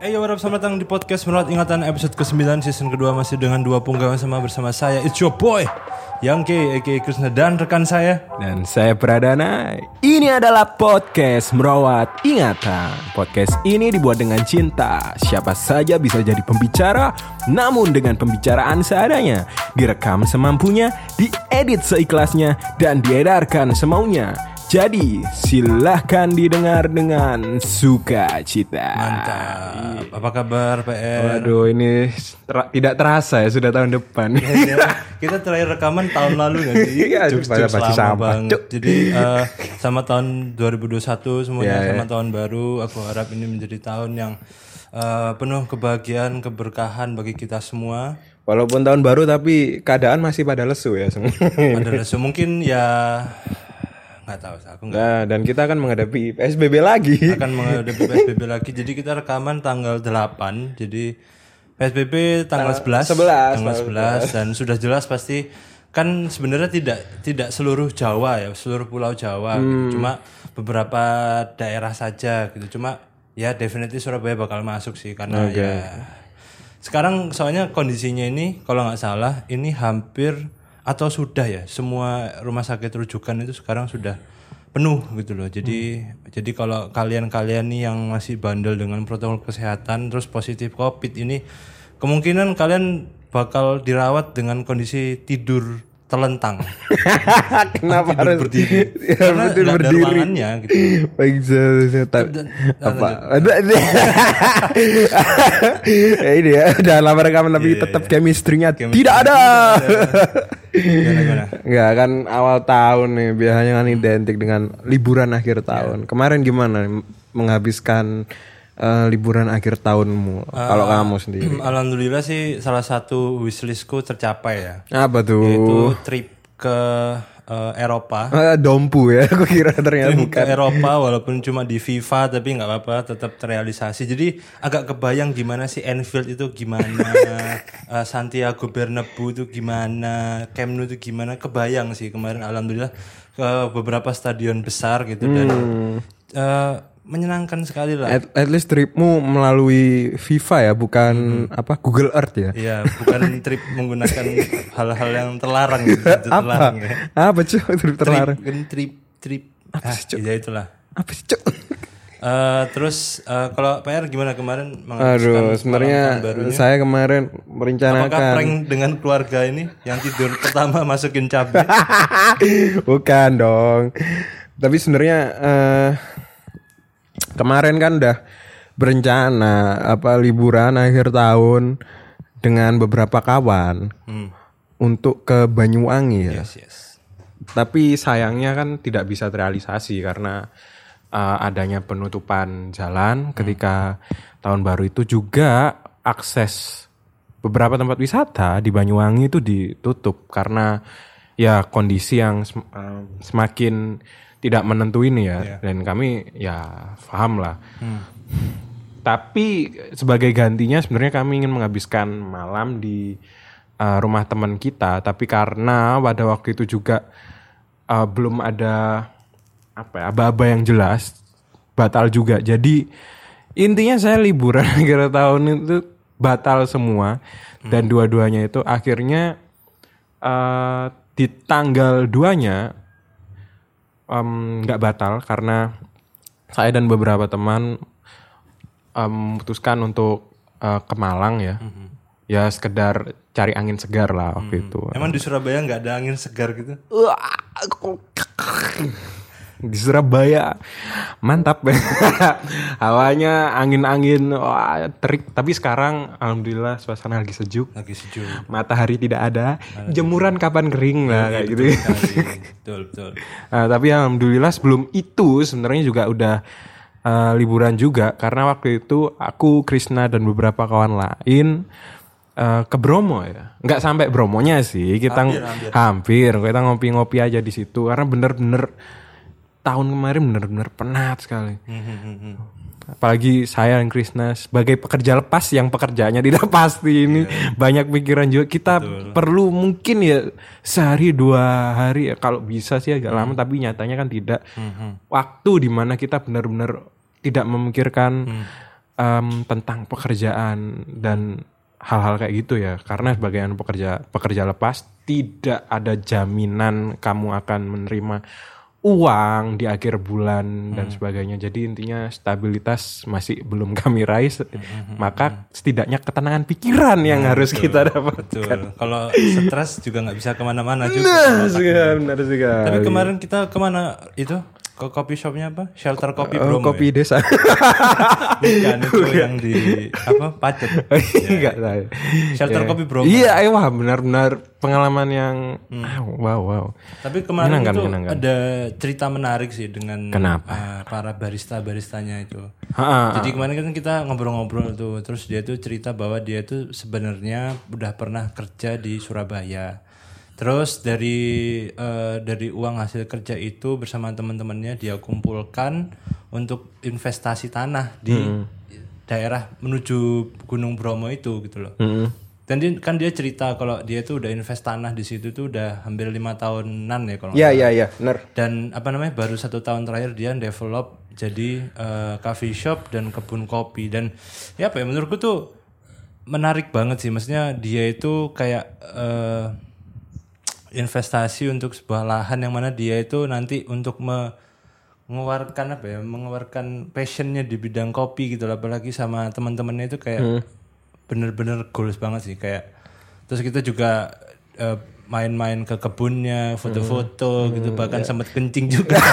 Eh, yo, selamat datang di podcast Merawat Ingatan episode ke-9 season kedua masih dengan dua punggawa sama bersama saya It's your boy Yangke, aka Krishna dan rekan saya Dan saya Pradana. Ini adalah podcast merawat ingatan. Podcast ini dibuat dengan cinta. Siapa saja bisa jadi pembicara, namun dengan pembicaraan seadanya. Direkam semampunya, diedit seikhlasnya, dan diedarkan semaunya. Jadi, silahkan didengar dengan sukacita. Mantap Apa kabar PR? Waduh, ini ter- tidak terasa ya sudah tahun depan. Ya, kita terakhir rekaman tahun lalu gak sih? Iya, pada jokes pasti lama sama. banget. Cuk. Jadi eh, sama tahun 2021 semuanya Iya, sama tahun baru. Aku harap ini menjadi tahun yang eh, penuh kebahagiaan, keberkahan bagi kita semua. Walaupun tahun baru tapi keadaan masih pada lesu ya semua. Adalah so, mungkin ya nggak tahu aku nggak Nah, dan kita akan menghadapi PSBB lagi. akan menghadapi PSBB lagi. Jadi kita rekaman tanggal 8. Jadi PSBB tanggal 11. 11, Tanggal 11 dan sudah jelas pasti kan sebenarnya tidak tidak seluruh Jawa ya, seluruh pulau Jawa gitu. Cuma beberapa daerah saja gitu. Cuma ya definitely Surabaya bakal masuk sih karena ya sekarang soalnya kondisinya ini kalau nggak salah ini hampir atau sudah ya semua rumah sakit rujukan itu sekarang sudah penuh gitu loh. Jadi jadi kalau kalian-kalian nih yang masih bandel dengan protokol kesehatan terus positif Covid ini kemungkinan kalian bakal dirawat dengan kondisi tidur telentang. Kenapa harus berdiri. Ya, Karena nggak ada berdiri. ruangannya gitu. Baik, saya- apa? Ada ya ini ya, udah lama rekaman tapi Iya, tetap chemistry-nya Chemistry tidak ada. Enggak kan awal tahun nih biasanya kan identik dengan liburan akhir tahun. Kemarin gimana menghabiskan eh, liburan akhir tahunmu kalau kamu sendiri? Alhamdulillah sih salah satu wishlistku tercapai ya. Apa tuh? Yaitu trip ke eh, Eropa. Ah, dompu ya, aku kira ternyata bukan. ke Eropa walaupun cuma di FIFA tapi nggak apa-apa tetap terrealisasi. Jadi agak kebayang gimana sih Anfield itu gimana, eh, Santiago Bernabeu itu gimana, Camp Nou itu gimana. Kebayang sih kemarin alhamdulillah ke beberapa stadion besar gitu dan eh, menyenangkan sekali lah. At, at least tripmu melalui FIFA ya, bukan apa Google Earth ya? Iya, bukan trip menggunakan hal-hal yang terlarang gitu. terlarang ya. Apa cuy trip terlarang? Trip, kan trip, trip. Ah, ya itulah. Apa sih cuy? Eh, terus eh, kalau PR gimana kemarin Aduh, sebenarnya saya kemarin Apakah merencanakan prank dengan keluarga ini yang tidur pertama masukin cabai? Bukan dong. Tapi sebenarnya eh, kemarin kan udah berencana apa liburan akhir tahun dengan beberapa kawan Hmm. untuk ke Banyuwangi ya. Yes, yes. Tapi sayangnya kan tidak bisa terrealisasi karena uh, adanya penutupan jalan ketika tahun baru itu juga akses beberapa tempat wisata di Banyuwangi itu ditutup karena ya kondisi yang sem- uh, semakin tidak menentu ini ya dan kami ya paham lah. Tapi sebagai gantinya sebenarnya kami ingin menghabiskan malam di uh, rumah teman kita, tapi karena pada waktu itu juga uh, belum ada apa ya, aba-aba yang jelas, batal juga. Jadi intinya saya liburan akhir tahun itu batal semua. Dan dua-duanya itu akhirnya uh, di tanggal 2-nya em, nggak batal karena saya dan beberapa teman em, memutuskan untuk eh, ke Malang ya. Ya sekedar cari angin segar lah waktu itu. Emang di Surabaya nggak ada angin segar gitu? Di Surabaya mantap Hawanya angin-angin wah, terik. Tapi sekarang alhamdulillah suasana lagi sejuk. Lagi sejuk. Matahari tidak ada. Jemuran kapan kering lah kayak gitu. Betul, betul. Nah, tapi alhamdulillah sebelum itu sebenarnya juga udah eh, liburan juga karena waktu itu aku Krisna dan beberapa kawan lain eh, ke Bromo ya. Nggak sampai Bromonya sih, kita Hampir, hampir, kita ngopi-ngopi aja di situ karena bener-bener tahun kemarin bener-bener penat sekali. Hmm, hmm, hmm, hmm. Apalagi saya dan Krisna sebagai pekerja lepas yang pekerjaannya tidak pasti ini. Banyak pikiran juga. Kita perlu mungkin ya sehari dua hari ya. Kalau bisa sih agak lama tapi nyatanya kan tidak. Waktu di mana kita benar-benar tidak memikirkan em, tentang pekerjaan dan hal-hal kayak gitu ya. Karena sebagai pekerja pekerja lepas tidak ada jaminan kamu akan menerima uang di akhir bulan dan sebagainya jadi intinya stabilitas masih belum kami raih se- maka setidaknya ketenangan pikiran yang harus kita dapat Betul. Kalau stres juga nggak bisa ke mana-mana juga. Benar sekali, benar sekali. Tapi kemarin kita ke mana itu? Ke coffee shopnya apa? Shelter Kopi Oh, Bromo. kopi ya? desa. Bukan itu yang di apa? Pacet. Enggak tahu. Shelter Kopi Bromo. Iya, eh, wah benar-benar pengalaman yang ah, wow wow. Tapi kemarin Menyenangkan, itu menyenangkan. ada cerita menarik sih dengan Kenapa? eh, para barista-baristanya itu. Ha, Jadi kemarin kan kita ngobrol-ngobrol tuh, terus dia tuh cerita bahwa dia tuh sebenarnya udah pernah kerja di Surabaya. Terus dari eh, dari uang hasil kerja itu bersama teman-temannya dia kumpulkan untuk investasi tanah di daerah menuju Gunung Bromo itu gitu loh. Dan dia, kan dia cerita kalau dia tuh udah invest tanah di situ tuh udah hampir lima tahunan ya kalau Iya iya iya, benar. dan apa namanya baru satu tahun terakhir dia develop jadi eh, coffee shop dan kebun kopi. Dan ya apa ya menurutku tuh menarik banget sih. Maksudnya dia itu kayak eh, investasi untuk sebuah lahan yang mana dia itu nanti untuk me- mengeluarkan apa ya mengeluarkan passionnya di bidang kopi gitu apalagi sama teman-temannya itu kayak bener-bener goals banget sih kayak terus kita juga eh, main-main ke kebunnya foto-foto gitu bahkan sempat kencing juga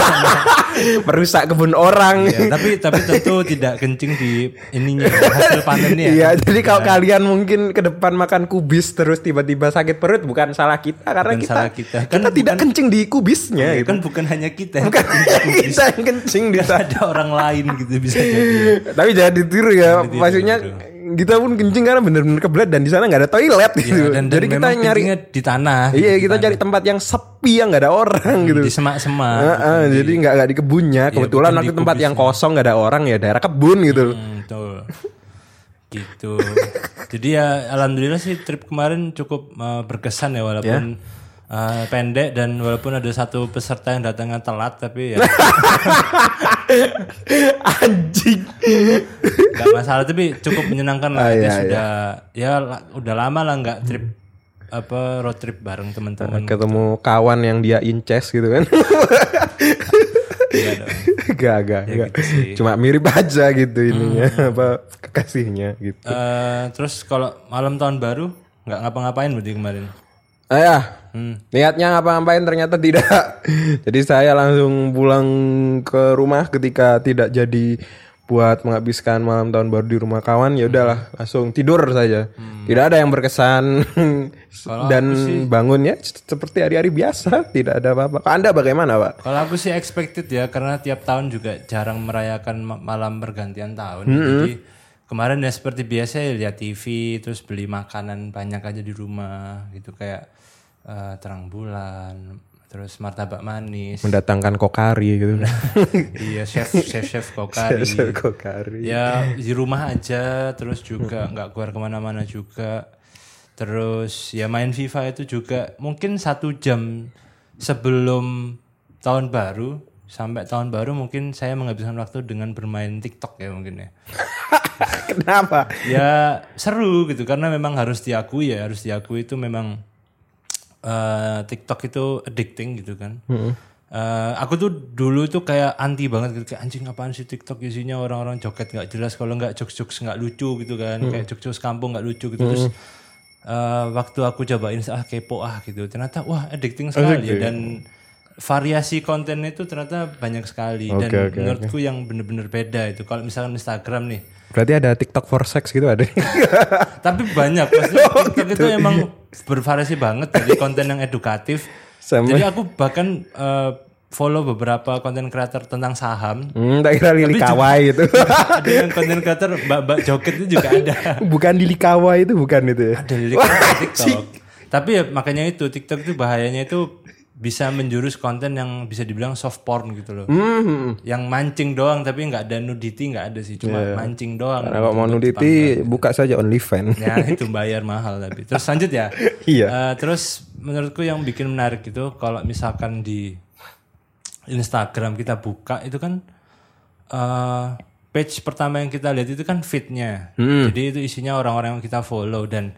Merusak kebun orang. Ya, tapi tapi tentu tidak kencing di ininya hasil panennya Iya, jadi kalau kalian mungkin ke depan makan kubis terus tiba-tiba sakit perut bukan salah kita karena Bukan kita salah kita. kita Kan tidak kencing di kubisnya Ya, gitu. kan bukan hanya kita yang Bukan kencing di kubis. kita yang kencing di ada orang lain gitu bisa jadi Tapi jangan ditiru ya. ditiru, Maksudnya kita pun kencing karena bener-bener kebelet dan di sana nggak ada toilet gitu. Ya, dan, dan jadi kita nyari di tanah Iya, gitu, kita di cari tempat yang sepi yang nggak ada orang gitu. di semak-semak Heeh, jadi nggak nggak di kebunnya. Kebetulan bukan waktu di tempat yang kosong nggak ada orang ya daerah kebun gitu. Hmm, betul. gitu. Jadi ya alhamdulillah sih trip kemarin cukup uh, berkesan ya walaupun uh, pendek dan walaupun ada satu peserta yang datangnya telat tapi ya Anjing. nggak masalah tapi cukup menyenangkan lah. Ah, Dia iya, sudah ya la- udah lama lah nggak trip apa road trip bareng teman-teman. Ketemu kawan yang dia inces gitu kan. Iya gak, gak, gak. gitu sih. Cuma mirip aja gitu ininya apa kekasihnya gitu. Eh, terus kalau malam tahun baru nggak ngapa-ngapain berarti kemarin. Ah ya, Hmm. niatnya ngapa-ngapain ternyata tidak. jadi saya langsung pulang ke rumah ketika tidak jadi buat menghabiskan malam tahun baru di rumah kawan. Ya udahlah, langsung tidur saja. Tidak ada yang berkesan dan bangunnya seperti hari-hari biasa, tidak ada apa-apa. Anda bagaimana, Pak? Kalau aku sih expected ya karena tiap tahun juga jarang merayakan ma- malam pergantian tahun. Jadi kemarin ya seperti biasa ya lihat TV terus beli makanan banyak aja di rumah gitu kayak eh, terang bulan, terus martabak manis. Mendatangkan kokari gitu. iya, chef chef chef kokari. kokari. ya di rumah aja terus juga nggak keluar ke mana-mana juga terus ya main FIFA itu juga mungkin satu jam sebelum tahun baru sampai tahun baru mungkin saya menghabiskan waktu dengan bermain TikTok ya mungkin ya Kenapa? ya seru gitu karena memang harus diakui ya harus diakui itu memang eh, TikTok itu addicting gitu kan. Eh, aku tuh dulu tuh kayak anti banget gitu kayak anjing apaan sih TikTok isinya? Orang-orang joget nggak jelas kalau nggak jokes-jokes nggak lucu gitu kan. Kayak jokes-jokes kampung nggak lucu gitu. Terus eh, waktu aku cobain ah kepo ah gitu. Ternyata wah addicting sekali. Ya dan variasi kontennya itu ternyata banyak sekali. Dan Oke, oke, menurutku yang bener-bener beda itu. Kalau misalkan Instagram nih. Berarti ada TikTok for sex gitu ada. tapi banyak. Maksudnya TikTok itu emang bervariasi banget dari konten yang edukatif Sama. jadi aku bahkan eh, follow beberapa konten creator tentang saham Hmm, tak kira Lili Kawai itu. ada yang konten creator mbak-mbak joget itu juga ada bukan Lili Kawai itu bukan itu ya. ada lirik TikTok tapi ya makanya itu TikTok itu bahayanya itu bisa menjurus konten yang bisa dibilang soft porn gitu loh Hmm. yang mancing doang tapi nggak ada nudity nggak ada sih cuma mancing doang Nah, kalau mau nuditi buka saja OnlyFans. ya itu bayar mahal tapi terus lanjut ya Iya. Eh, terus menurutku yang bikin menarik itu kalau misalkan di Instagram kita buka itu kan eh page pertama yang kita lihat itu kan fitnya. Hmm. Jadi itu isinya orang-orang yang kita follow dan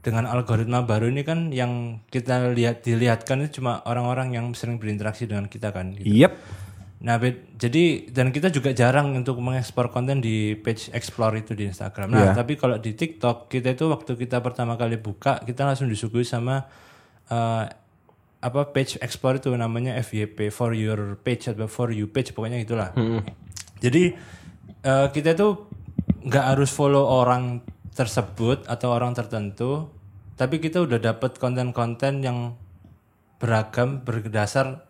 dengan algoritma baru ini kan yang kita lihat dilihatkan itu cuma orang-orang yang sering berinteraksi dengan kita kan. gitu. Yep. Nah, jadi dan kita juga jarang untuk mengekspor konten di page explore itu di Instagram. Nah, Iya. tapi kalau di TikTok kita itu waktu kita pertama kali buka, kita langsung disuguhi sama eh, apa page explore itu namanya FYP for your page atau for you page pokoknya itulah. Jadi eh, kita itu nggak harus follow orang tersebut atau orang tertentu, tapi kita udah dapet konten-konten yang beragam berdasar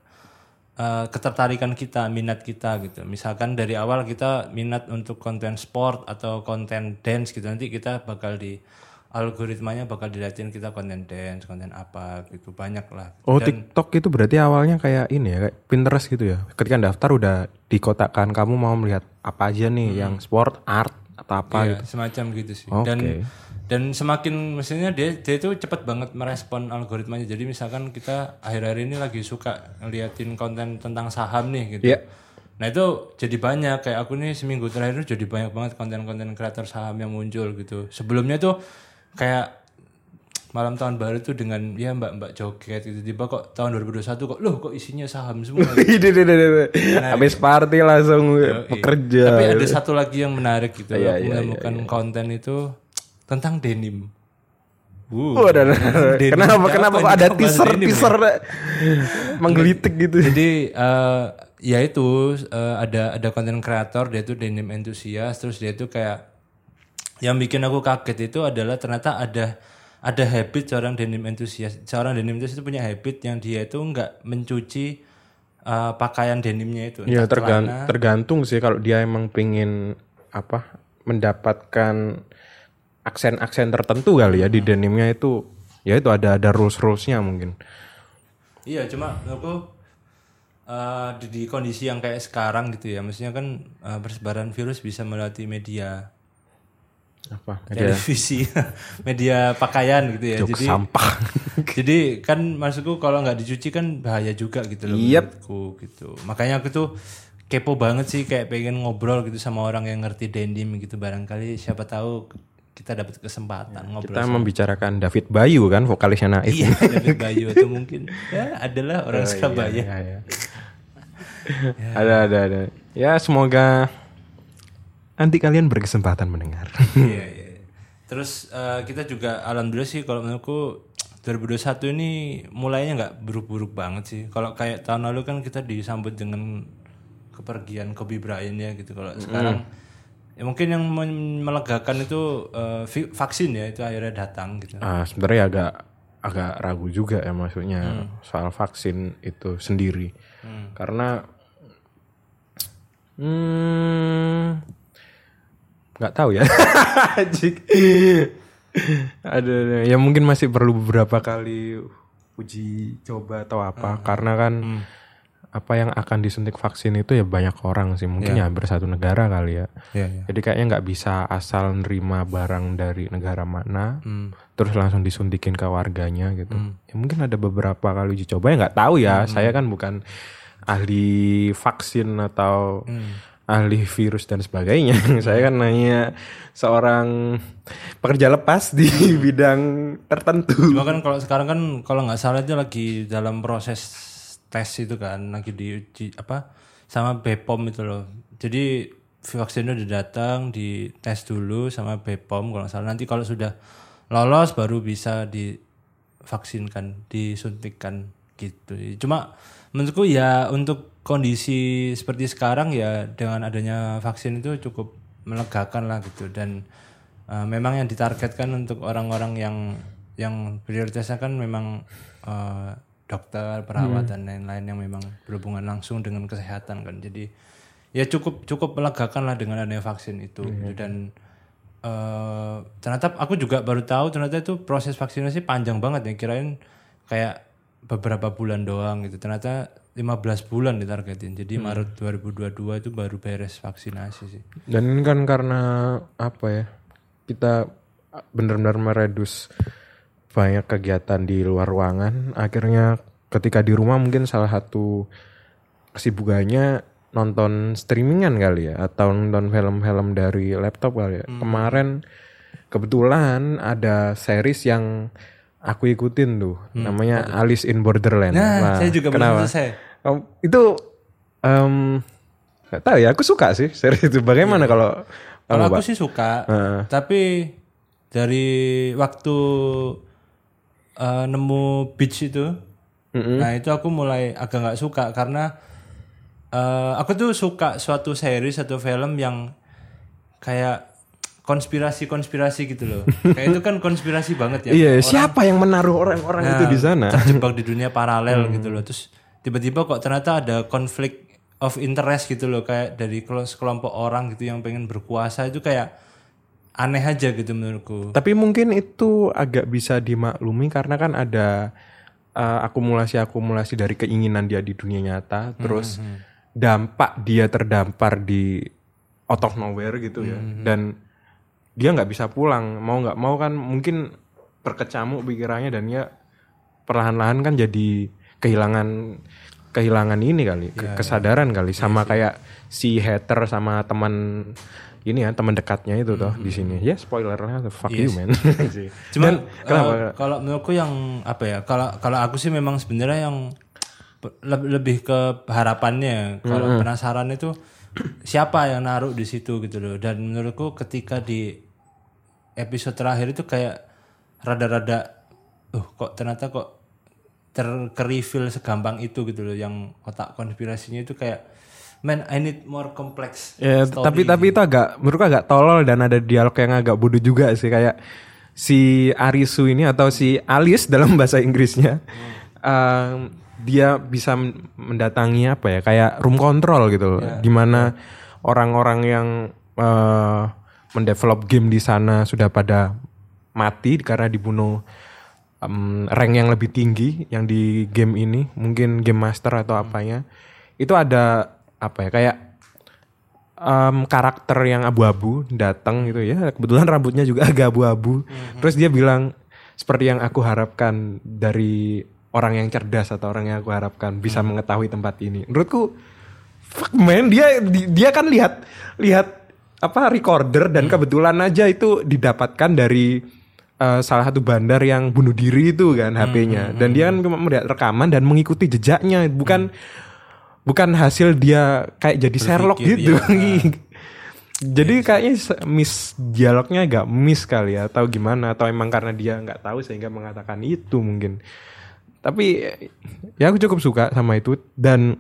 eh, ketertarikan kita, minat kita gitu. Misalkan dari awal kita minat untuk konten sport atau konten dance gitu, nanti kita bakal di algoritmanya bakal diliatin kita konten dance, konten apa gitu banyak lah. Oh TikTok itu berarti awalnya kayak ini ya, kayak Pinterest gitu ya. Ketika daftar udah dikotakkan kamu mau melihat apa aja nih yang sport, art apa Iya, gitu. semacam gitu sih. Oke. Dan dan semakin mestinya dia dia itu cepat banget merespon algoritmanya. Jadi misalkan kita akhir-akhir ini lagi suka ngeliatin konten tentang saham nih gitu. Iya. Nah itu jadi banyak kayak aku nih seminggu terakhir itu jadi banyak banget konten-konten kreator saham yang muncul gitu. Sebelumnya tuh kayak malam tahun baru tuh dengan ya mbak-mbak joget gitu tiba kok tahun 2021 kok loh kok isinya saham semua ide, ide. Habis party langsung Yoi. bekerja. Tapi ada satu lagi yang menarik gitu. Iya, aku iya, menemukan konten itu tentang denim. Wuh. Oh, ada. Denim Kenapa apa kenapa kok ada teaser denim ya? teaser menggelitik gitu. Jadi eh ya itu eh, ada ada konten kreator dia itu denim entusias terus dia itu kayak yang bikin aku kaget itu adalah ternyata ada ada habit seorang denim entusias. Seorang denim entusias itu punya habit yang dia itu nggak mencuci eh, pakaian denimnya itu. Ya tergan- celana, tergantung sih kalau dia emang pingin apa mendapatkan aksen-aksen tertentu kali ya di denimnya itu ya itu ada ada rules rulesnya mungkin. Iya, cuma menurutku eh, di, di kondisi yang kayak sekarang gitu ya, maksudnya kan eh, persebaran virus bisa melalui media Apa? televisi, media pakaian gitu ya. Jok Jadi sampah. jadi kan maksudku kalau nggak dicuci kan bahaya juga gitu loh Yep. menurutku gitu. Makanya aku tuh kepo banget sih kayak pengen ngobrol gitu sama orang yang ngerti denim gitu barangkali siapa tahu kita dapat kesempatan ngobrol Kita membicarakan David Bayu kan vokalisnya Naif. Iya, David Bayu atau mungkin ya adalah orang Surabaya. Iya, iya. Ada ada ada. Ya semoga nanti kalian berkesempatan mendengar. Iya, iya. Terus eh, kita juga alhamdulillah sih kalau menurutku 2021 ini mulainya nggak buruk-buruk banget sih. Kalau kayak tahun lalu kan kita disambut dengan kepergian Kobe Bryant ya gitu. Kalau sekarang ya mungkin yang melegakan itu vi- vaksin ya itu akhirnya datang gitu. Ah, sebenarnya agak agak ragu juga ya maksudnya soal vaksin itu sendiri. Karena hmm nggak tahu ya. Ada ya mungkin masih perlu beberapa kali uji coba atau apa karena kan apa yang akan disuntik vaksin itu ya banyak orang sih mungkin ya hampir satu negara kali ya Iya, iya. jadi kayaknya nggak bisa asal nerima barang dari negara mana, Hmm. terus langsung disuntikin ke warganya gitu. Ya mungkin ada beberapa kali uji coba ya nggak tahu ya. Hmm. Saya kan bukan ahli vaksin atau Hmm. Ahli virus dan sebagainya. Saya kan nanya seorang pekerja lepas di bidang tertentu. Cuma kan kalau sekarang kan kalau nggak salah itu lagi dalam proses tes itu kan lagi diuji apa sama BPOM itu loh. Jadi vaksinnya udah datang di tes dulu sama BPOM kalau nggak salah nanti kalau sudah lolos baru bisa divaksinkan, disuntikkan gitu. Cuma menurutku ya untuk kondisi seperti sekarang ya dengan adanya vaksin itu cukup melegakan lah gitu. Dan uh, memang yang ditargetkan untuk orang-orang yang yang prioritasnya kan memang uh, dokter, perawat dan lain-lain yang memang berhubungan langsung dengan kesehatan kan. Jadi ya cukup cukup melegakan lah dengan adanya vaksin itu gitu. dan eh ternyata aku juga baru tahu ternyata itu proses vaksinasi panjang banget ya. Kirain kayak beberapa bulan doang gitu. Ternyata 15 bulan ditargetin jadi Maret 2022 itu baru beres vaksinasi sih Dan ini kan karena apa ya? Kita benar-benar meredus banyak kegiatan di luar ruangan. Akhirnya ketika di rumah mungkin salah satu kesibukannya nonton streamingan kali ya atau nonton film-film dari laptop kali ya. Hmm. Kemarin kebetulan ada series yang aku ikutin tuh, namanya Alice in Borderland. Hmm. Nah, Wah, saya juga belum kenapa? selesai. Oh, itu em nggak tahu ya, aku suka sih series itu. Bagaimana kalau Kalau kamu, aku sih suka, Heeh. tapi dari waktu eh, nemu beach itu, nah itu aku mulai agak nggak suka karena eh, aku tuh suka suatu series atau film yang kayak konspirasi-konspirasi gitu loh. kayak itu kan konspirasi banget ya. Iya, siapa yang menaruh orang-orang itu di sana? terjebak di dunia paralel gitu loh. Terus tiba-tiba kok ternyata ada konflik of interest gitu loh kayak dari kelo- sekelompok orang gitu yang pengen berkuasa. Itu kayak aneh aja gitu menurutku. Tapi mungkin itu agak bisa dimaklumi karena kan ada uh, akumulasi-akumulasi dari keinginan dia di dunia nyata, terus dampak dia terdampar di out of nowhere gitu ya, dan dia nggak bisa pulang, mau nggak mau kan mungkin terkecamuk pikirannya dan dia perlahan-lahan kan jadi kehilangan kehilangan ini kali, ke- kesadaran kali, sama kayak si hater sama teman ini ya teman dekatnya itu toh di sini. Ya spoilernya fuck you man. Cuma Dan kenapa? eh, kalau menurutku yang apa ya kalau kalau aku sih memang sebenarnya yang le- lebih ke harapannya. Kalau penasaran itu siapa yang naruh di situ gitu loh. Dan menurutku ketika di episode terakhir itu kayak rada-rada uh kok ternyata kok ter reveal segampang itu gitu loh yang otak konspirasinya itu kayak man I need more complex Ya, story." tapi tapi itu agak menurutku agak tolol dan ada dialog yang agak bodoh juga sih kayak si Arisu ini atau si Alice dalam bahasa Inggrisnya em, dia bisa men- mendatangi apa ya kayak room control gitu loh di mana orang-orang yang eh, mendevelop game di sana sudah pada mati karena dibunuh em, rank yang lebih tinggi yang di game ini mungkin game master atau apanya. Itu ada apa ya kayak em, karakter yang abu-abu datang gitu ya. Kebetulan rambutnya juga agak abu-abu. Terus dia bilang seperti yang aku harapkan dari orang yang cerdas atau orang yang aku harapkan bisa mengetahui tempat ini. Menurutku fuck man dia di- dia kan lihat lihat apa recorder dan kebetulan aja itu didapatkan dari eh, salah satu bandar yang bunuh diri itu kan HP-nya dan dia kan cuma melihat rekaman dan mengikuti jejaknya. Bukan bukan hasil dia kayak jadi Sherlock gitu. jadi kayaknya se- miss dialognya agak miss kali ya atau gimana? Atau emang karena dia nggak tahu sehingga mengatakan itu mungkin. Tapi ya aku cukup suka sama itu. Dan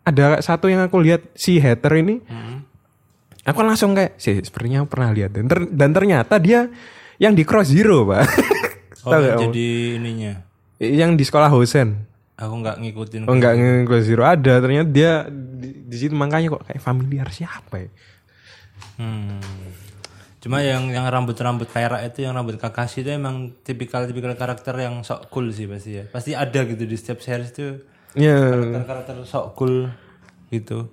ada satu yang aku lihat si hater ini aku langsung kayak sih sepertinya aku pernah lihat. Dan, ter- dan ternyata dia yang di Cross Zero pak. Oh, nggak jadi ininya? Yang di sekolah Hosen aku nggak ngikutin Oh enggak nge Close Zero. Ada ternyata dia di, di situ. Makanya kok kayak familiar siapa ya? Hmm. Cuma yang yang rambut-rambut perak itu yang rambut Kakashi itu emang tipikal-tipikal karakter yang sok cool sih pasti ya. Pasti ada gitu di setiap series itu Ya, karakter-karakter sok cool gitu.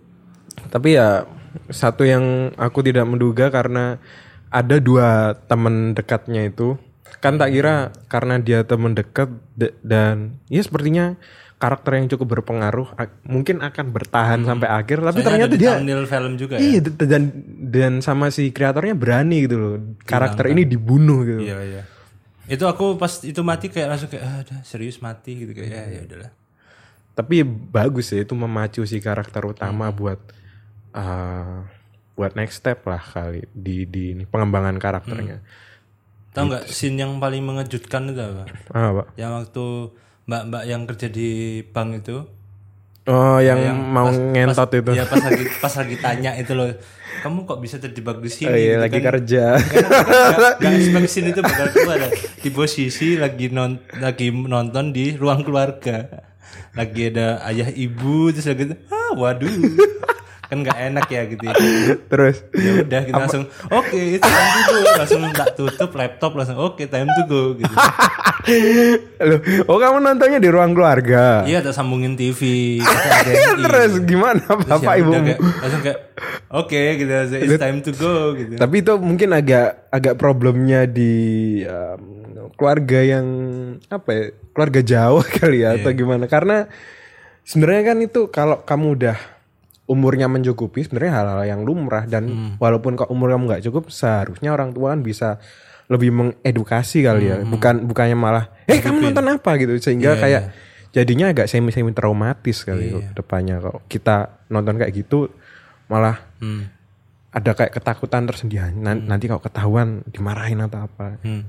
Tapi ya satu yang aku tidak menduga karena ada dua teman dekatnya itu. Kan tak kira karena dia teman dekat de- dan ya sepertinya karakter yang cukup berpengaruh mungkin akan bertahan sampai akhir. Tapi Soalnya ternyata dia thumbnail film juga ya. iya d- dan dan sama si kreatornya berani gitu loh. Karakter ini dibunuh gitu. Iya iya. Itu aku pas itu mati kayak langsung kayak ah, udah serius mati gitu kayak ya ya udahlah. tapi bagus ya itu memacu si karakter utama buat uh, buat next step lah kali di di ini, pengembangan karakternya. Tahu nggak scene yang paling mengejutkan itu apa? Ah, Pak. Yang waktu mbak-mbak yang kerja di bank itu Oh, yang, mau ngentot itu. ya pas lagi pas lagi tanya itu loh kamu kok bisa terjebak di sini Oh, iya, gitu lagi kan. kerja. Gak, gak expect scene itu bakal keluar ada di posisi lagi non lagi nonton di ruang keluarga lagi ada ayah ibu terus lagi ah waduh kan nggak enak ya gitu ya. Terus ya udah kita langsung oke itu time to go langsung tak tutup laptop langsung oke time to go gitu Loh, oh kamu nontonnya di ruang keluarga. iya tak sambungin TV Terus gimana Terus Bapak ya Ibu? kayak, langsung kayak oke gitu it's time to go gitu Tapi itu mungkin agak agak problemnya di um, keluarga yang apa ya? Keluarga Jawa kali ya atau gimana? Karena sebenarnya kan itu kalau kamu udah umurnya mencukupi sebenarnya hal-hal yang lumrah dan Hmm. walaupun kok umur kamu nggak cukup seharusnya orang tua kan bisa lebih mengedukasi kali ya. Hmm. bukan bukannya malah eh kamu nonton apa? gitu. Sehingga Iya, kayak jadinya agak semi semi traumatis kali kok depannya. Kok kita nonton kayak gitu malah Hmm. ada kayak ketakutan tersendiri. Nan- nanti kalau ketahuan dimarahin atau apa. Hmm.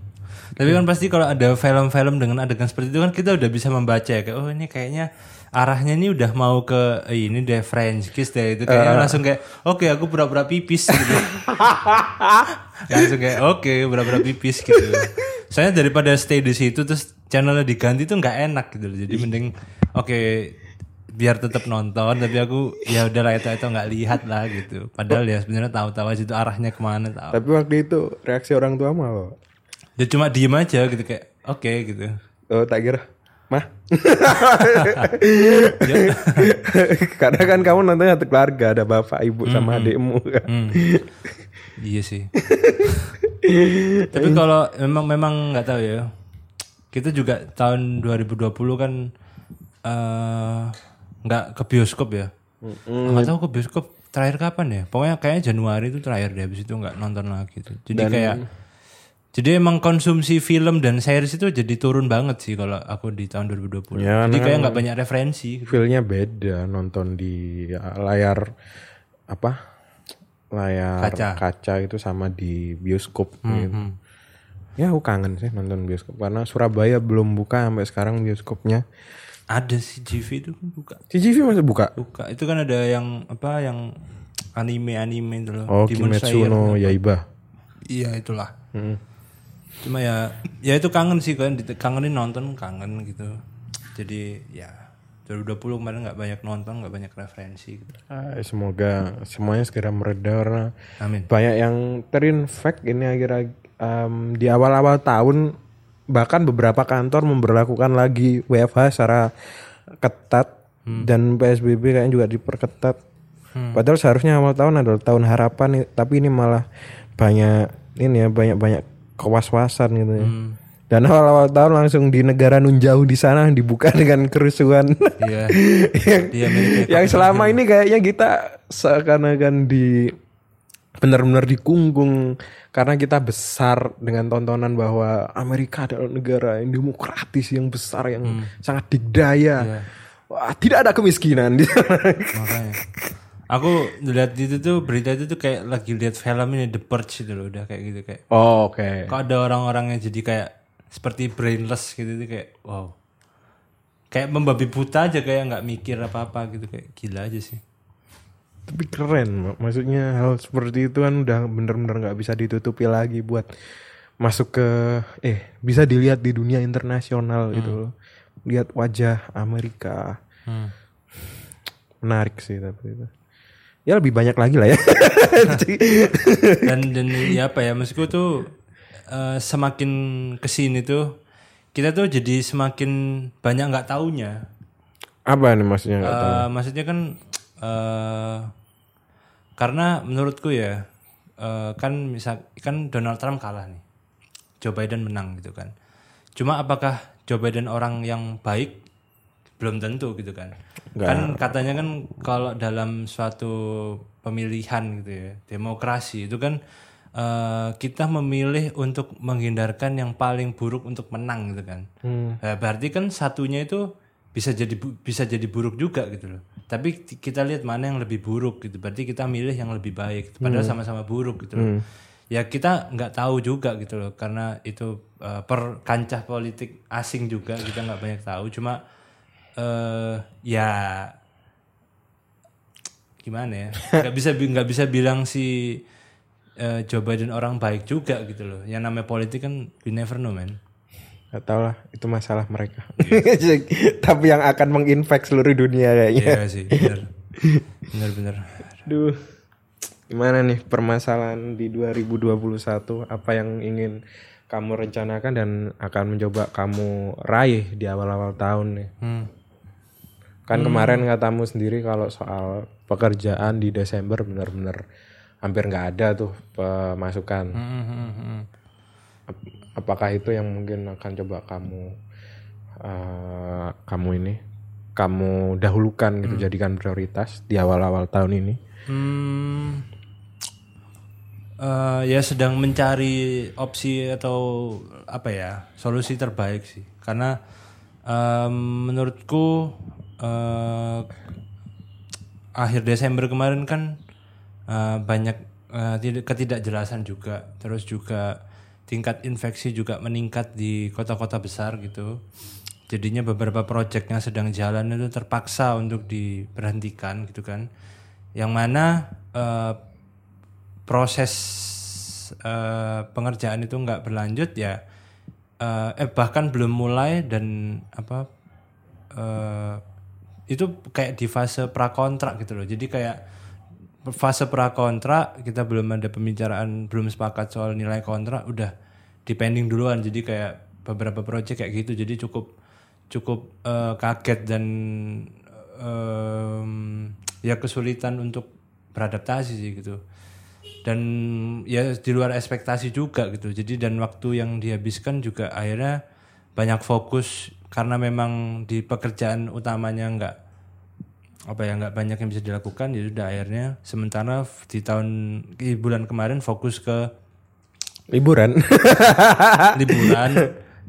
Tapi kan pasti kalau ada film-film dengan adegan seperti itu kan kita udah bisa membaca ya kayak oh ini kayaknya arahnya ini udah mau ke eh, ini deh French kiss deh itu kayaknya Eh. langsung kayak oke aku pura-pura pipis gitu. langsung kayak oke pura-pura pipis gitu. Soalnya daripada stay di situ terus channelnya diganti tuh nggak enak gitu loh. Jadi mending oke biar tetap nonton tapi aku ya udahlah itu itu nggak lihat lah gitu. Padahal ya sebenarnya tahu-tahu aja itu arahnya ke mana tahu. tapi waktu itu reaksi orang tua mah Dia cuma diem aja gitu kayak oke gitu. oh tak kira mah karena kan kamu nontonnya satu keluarga ada bapak ibu sama adikmu kan Hmm. iya sih. Tapi kalau memang memang nggak tahu ya. Kita juga tahun 2020 kan eh nggak ke bioskop ya. Nggak tahu ke bioskop terakhir kapan ya. Pokoknya kayaknya Januari itu terakhir deh. Habis itu nggak nonton lagi tuh. Jadi kayak jadi emang konsumsi film dan series itu jadi turun banget sih kalau aku di tahun 2020. Ya, jadi kayak nggak banyak referensi. feelnya beda nonton di layar apa layar Kaca. kaca, itu sama di bioskop gitu. ya aku kangen sih nonton bioskop karena Surabaya belum buka sampai sekarang bioskopnya Ada sih GV itu kan buka. CGV masih buka Buka. Itu kan ada yang apa yang anime-anime itu loh. oh Demon Kimetsu no Yaiba Iya itulah. Hmm. Cuma ya ya itu kangen sih kan kangenin nonton kangen gitu. Jadi ya 2020 kemarin nggak banyak nonton, nggak banyak referensi gitu. Ah, semoga semuanya segera mereda karena Amin. banyak yang terinfek ini akhir em, di awal-awal tahun bahkan beberapa kantor memberlakukan lagi WFH secara ketat dan PSBB kayaknya juga diperketat. Padahal seharusnya awal tahun adalah tahun harapan tapi ini malah banyak ini ya banyak-banyak kewas-wasan gitu ya. Dan awal-awal tahun langsung di negara nun jauh di sana dibuka dengan kerusuhan Iya. yang, Amerika. yang selama ini kayaknya kita seakan-akan di benar-benar dikungkung karena kita besar dengan tontonan bahwa Amerika adalah negara yang demokratis yang besar yang sangat dikdaya. Wah, tidak ada kemiskinan di sana. Makanya. Aku lihat itu tuh berita itu tuh kayak lagi lihat film ini The Purge gitu loh udah kayak gitu kayak. Oh, Oke. Kok ada orang-orang yang jadi kayak seperti brainless gitu tuh kayak wow. Kayak membabi buta aja kayak nggak mikir apa-apa gitu kayak gila aja sih. Tapi keren, Mak. maksudnya hal seperti itu kan udah bener-bener nggak bisa ditutupi lagi buat masuk ke eh bisa dilihat di dunia internasional gitu loh. Lihat wajah Amerika. Hmm. Menarik sih tapi itu. Ya lebih banyak lagi lah ya. dan dan ya apa ya maksudku tuh eh, semakin ke sini tuh kita tuh jadi semakin banyak nggak taunya. Apa nih maksudnya nggak tahu? Eh, maksudnya kan eh karena menurutku ya eh, kan misal kan Donald Trump kalah nih. Joe Biden menang gitu kan. Cuma apakah Joe Biden orang yang baik? Belum tentu gitu kan kan katanya kan kalau dalam suatu pemilihan gitu ya demokrasi itu kan eh, kita memilih untuk menghindarkan yang paling buruk untuk menang gitu kan. Nah, berarti kan satunya itu bisa jadi bisa jadi buruk juga gitu loh. Tapi kita lihat mana yang lebih buruk gitu. Berarti kita milih yang lebih baik gitu. padahal sama-sama buruk gitu loh. Ya kita nggak tahu juga gitu loh karena itu eh, per kancah politik asing juga kita nggak banyak tahu. Cuma eh ya gimana ya nggak bisa bi- nggak bisa bilang si eh, Joe Biden orang baik juga gitu loh yang namanya politik kan we never know man Gak tau lah, itu masalah mereka. Tapi yang akan menginfek seluruh dunia kayaknya. iya sih bener bener bener Duh, gimana nih permasalahan di 2021? Apa yang ingin kamu rencanakan dan akan mencoba kamu raih di awal-awal tahun nih? hmm. Kan kemarin katamu sendiri kalau soal pekerjaan di Desember benar-benar hampir nggak ada tuh pemasukan. Hmm, hmm, hmm. Ap- Apakah itu yang mungkin akan coba kamu eh, kamu ini kamu dahulukan gitu jadikan prioritas di awal-awal tahun ini? Hmm, eh, ya sedang mencari opsi atau apa ya solusi terbaik sih karena em, menurutku eh, akhir Desember kemarin kan eh, banyak tidak- ketidakjelasan juga. Terus juga tingkat infeksi juga meningkat di kota-kota besar gitu. Jadinya beberapa proyek yang sedang jalan itu terpaksa untuk diberhentikan gitu kan. Yang mana eh, proses eh, pengerjaan itu nggak berlanjut ya eh, eh bahkan belum mulai dan apa eh, itu kayak di fase prakontrak gitu loh. Jadi kayak fase prakontrak kita belum ada pembicaraan belum sepakat soal nilai kontrak udah depending duluan. Jadi kayak beberapa proyek kayak gitu. Jadi cukup cukup eh, kaget dan em, ya kesulitan untuk beradaptasi sih gitu. Dan ya di luar ekspektasi juga gitu. Jadi dan waktu yang dihabiskan juga akhirnya banyak fokus karena memang di pekerjaan utamanya nggak apa ya nggak banyak yang bisa dilakukan ya sudah akhirnya sementara di tahun di bulan kemarin fokus ke Liburan. liburan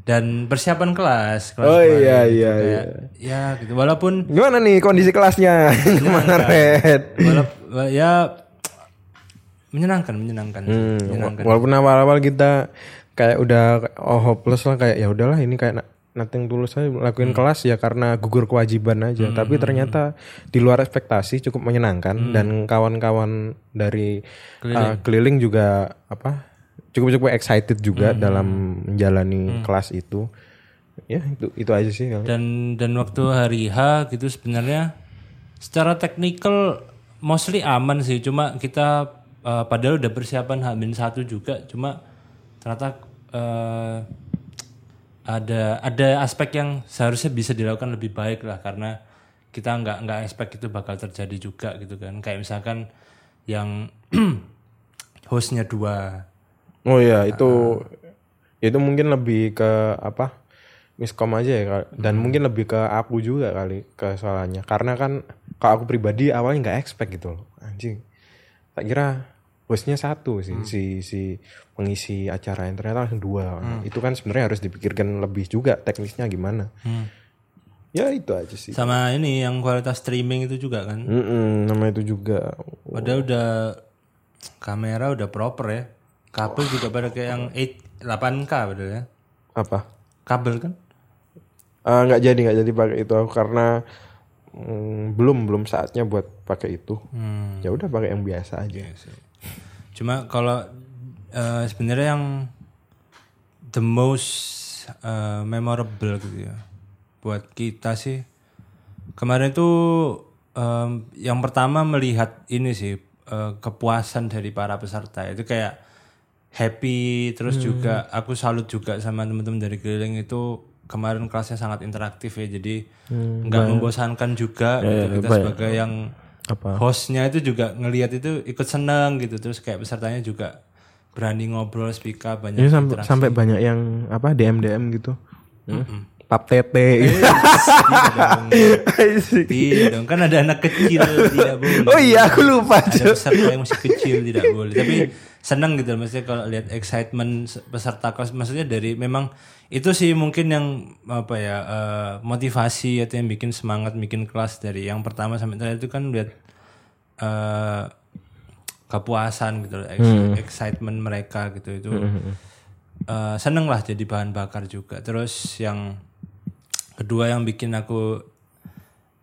dan persiapan kelas, kelas Oh, kemarin iya, gitu. iya, Kayak, ya gitu walaupun Gimana nih kondisi kelasnya kemarin? walaupun ya menyenangkan menyenangkan Hmm, menyenangkan walaupun awal-awal kita kayak udah oh hopeless lah kayak ya udahlah ini kayak nothing tulus saya lakuin kelas ya karena gugur kewajiban aja. Tapi ternyata di luar ekspektasi cukup menyenangkan dan kawan-kawan dari uh, keliling juga apa cukup-cukup excited juga dalam menjalani kelas itu. Ya itu itu aja sih dan dan waktu hari H gitu sebenarnya secara teknikal mostly aman sih. Cuma kita eh, padahal udah persiapan H satu juga cuma ternyata eh, ada ada aspek yang seharusnya bisa dilakukan lebih baik lah karena kita nggak nggak expect itu bakal terjadi juga gitu kan. Kayak misalkan yang hostnya dua. Oh iya itu itu mungkin lebih ke apa? Miskom aja ya dan mungkin lebih ke aku juga kali kesalahannya karena kan kalau aku pribadi awalnya nggak expect gitu loh. Anjing. Tak kira hostnya satu sih si si pengisi acara yang ternyata langsung dua. Itu kan sebenarnya harus dipikirkan lebih juga teknisnya gimana. Ya itu aja sih. Sama ini yang kualitas streaming itu juga kan? Mm-mm, nama itu juga. Padahal udah kamera udah proper ya. Kabel juga pada kayak yang 8 8K padahal ya. apa? Kabel kan? Eh, nggak jadi nggak jadi pakai itu. Aku karena mm, belum belum saatnya buat pakai itu. Ya udah pakai yang biasa aja Cuma kalau eh, sebenarnya yang the most eh, memorable gitu ya buat kita sih kemarin itu em, yang pertama melihat ini sih eh, kepuasan dari para peserta. Itu kayak happy terus juga aku salut juga sama teman-teman dari keliling itu kemarin kelasnya sangat interaktif ya jadi nggak membosankan juga gitu. kita sebagai yang apa? Hostnya itu juga ngelihat itu ikut seneng gitu. Terus kayak pesertanya juga berani ngobrol speak up banyak ini sampai sampai banyak yang apa dm dm gitu. Pap tete Tidak dong, kan ada anak kecil tidak boleh. oh iya aku lupa Ada peserta yang masih kecil tidak boleh. Tapi senang gitu maksudnya kalau lihat excitement peserta kelas maksudnya dari memang itu sih mungkin yang apa ya eh, motivasi atau yang bikin semangat bikin kelas dari yang pertama sampai terakhir itu kan lihat eh, kepuasan gitu loh, ex- excitement mereka gitu. Itu eh, seneng lah jadi bahan bakar juga. Terus yang kedua yang bikin aku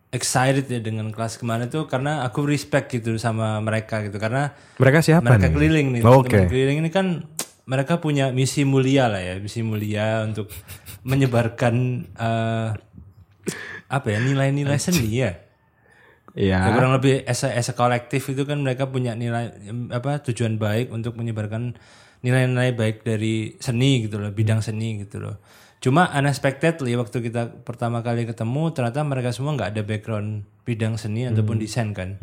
excited ya dengan kelas kemarin tuh karena aku respect gitu sama mereka gitu karena mereka siapa mereka nih keliling nih Oh, oke. keliling ini kan mereka punya misi mulia lah ya misi mulia untuk menyebarkan eh, apa ya nilai-nilai seni ya Iya. Ya, kurang lebih as a, as a kolektif itu kan mereka punya nilai apa tujuan baik untuk menyebarkan nilai-nilai baik dari seni gitu loh, bidang seni gitu loh. Cuma unexpectedly waktu kita pertama kali ketemu ternyata mereka semua nggak ada background bidang seni ataupun desain kan.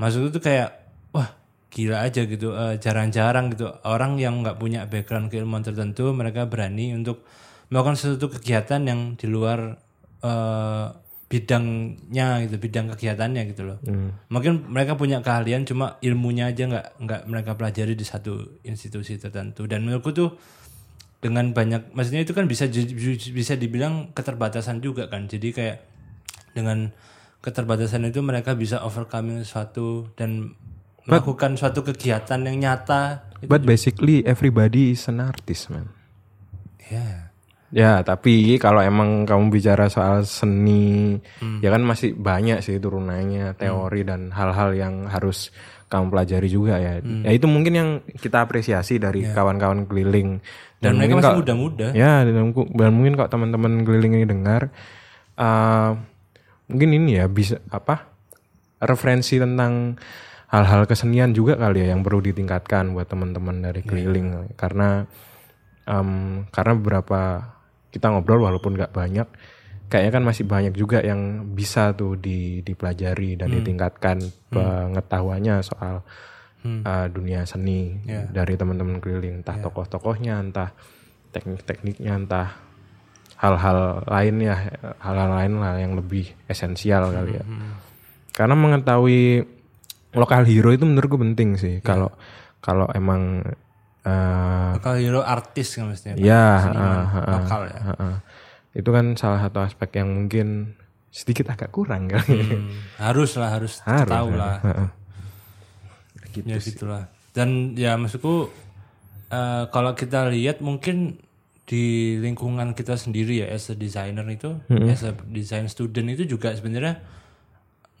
Maksud itu kayak wah gila aja gitu eh, jarang-jarang gitu orang yang nggak punya background keilmuan tertentu mereka berani untuk melakukan sesuatu kegiatan yang di luar eh, bidangnya gitu, bidang kegiatannya gitu loh. Mungkin mereka punya keahlian cuma ilmunya aja nggak nggak mereka pelajari di satu institusi tertentu. Dan menurutku tuh dengan banyak, maksudnya itu kan bisa bisa dibilang keterbatasan juga kan. Jadi kayak dengan keterbatasan itu mereka bisa overcoming suatu dan melakukan suatu kegiatan yang nyata. But basically everybody is an artist, man. Ya. Ya, tapi kalau emang kamu bicara soal seni, ya kan masih banyak sih turunannya, teori dan hal-hal yang harus kamu pelajari juga ya. Ya itu mungkin yang kita apresiasi dari kawan-kawan keliling. Dan, mereka mungkin masih muda-muda. Ya, dan, dan mungkin kalau teman-teman keliling ini dengar, eh, mungkin ini ya bisa apa referensi tentang hal-hal kesenian juga kali ya yang perlu ditingkatkan buat teman-teman dari keliling. Karena em, karena beberapa kita ngobrol walaupun nggak banyak kayaknya kan masih banyak juga yang bisa tuh di, dipelajari dan ditingkatkan pengetahuannya soal uh, dunia seni dari teman-teman keliling. Entah tokoh-tokohnya entah teknik-tekniknya entah hal-hal lainnya hal-hal lain lah yang lebih esensial kali ya. karena mengetahui lokal hero itu menurutku penting sih. Kalau kalau emang uh, Kalau hero artis kan mestinya. ya Seniman uh, uh, lokal ya. uh, uh. itu kan salah satu aspek yang mungkin sedikit agak kurang kali. Hmm, harus lah, harus, Harus, tahu lah. Heeh. ya gitulah. Dan ya maksudku eh, kalau kita lihat mungkin di lingkungan kita sendiri ya as a designer itu, as a design student itu juga sebenarnya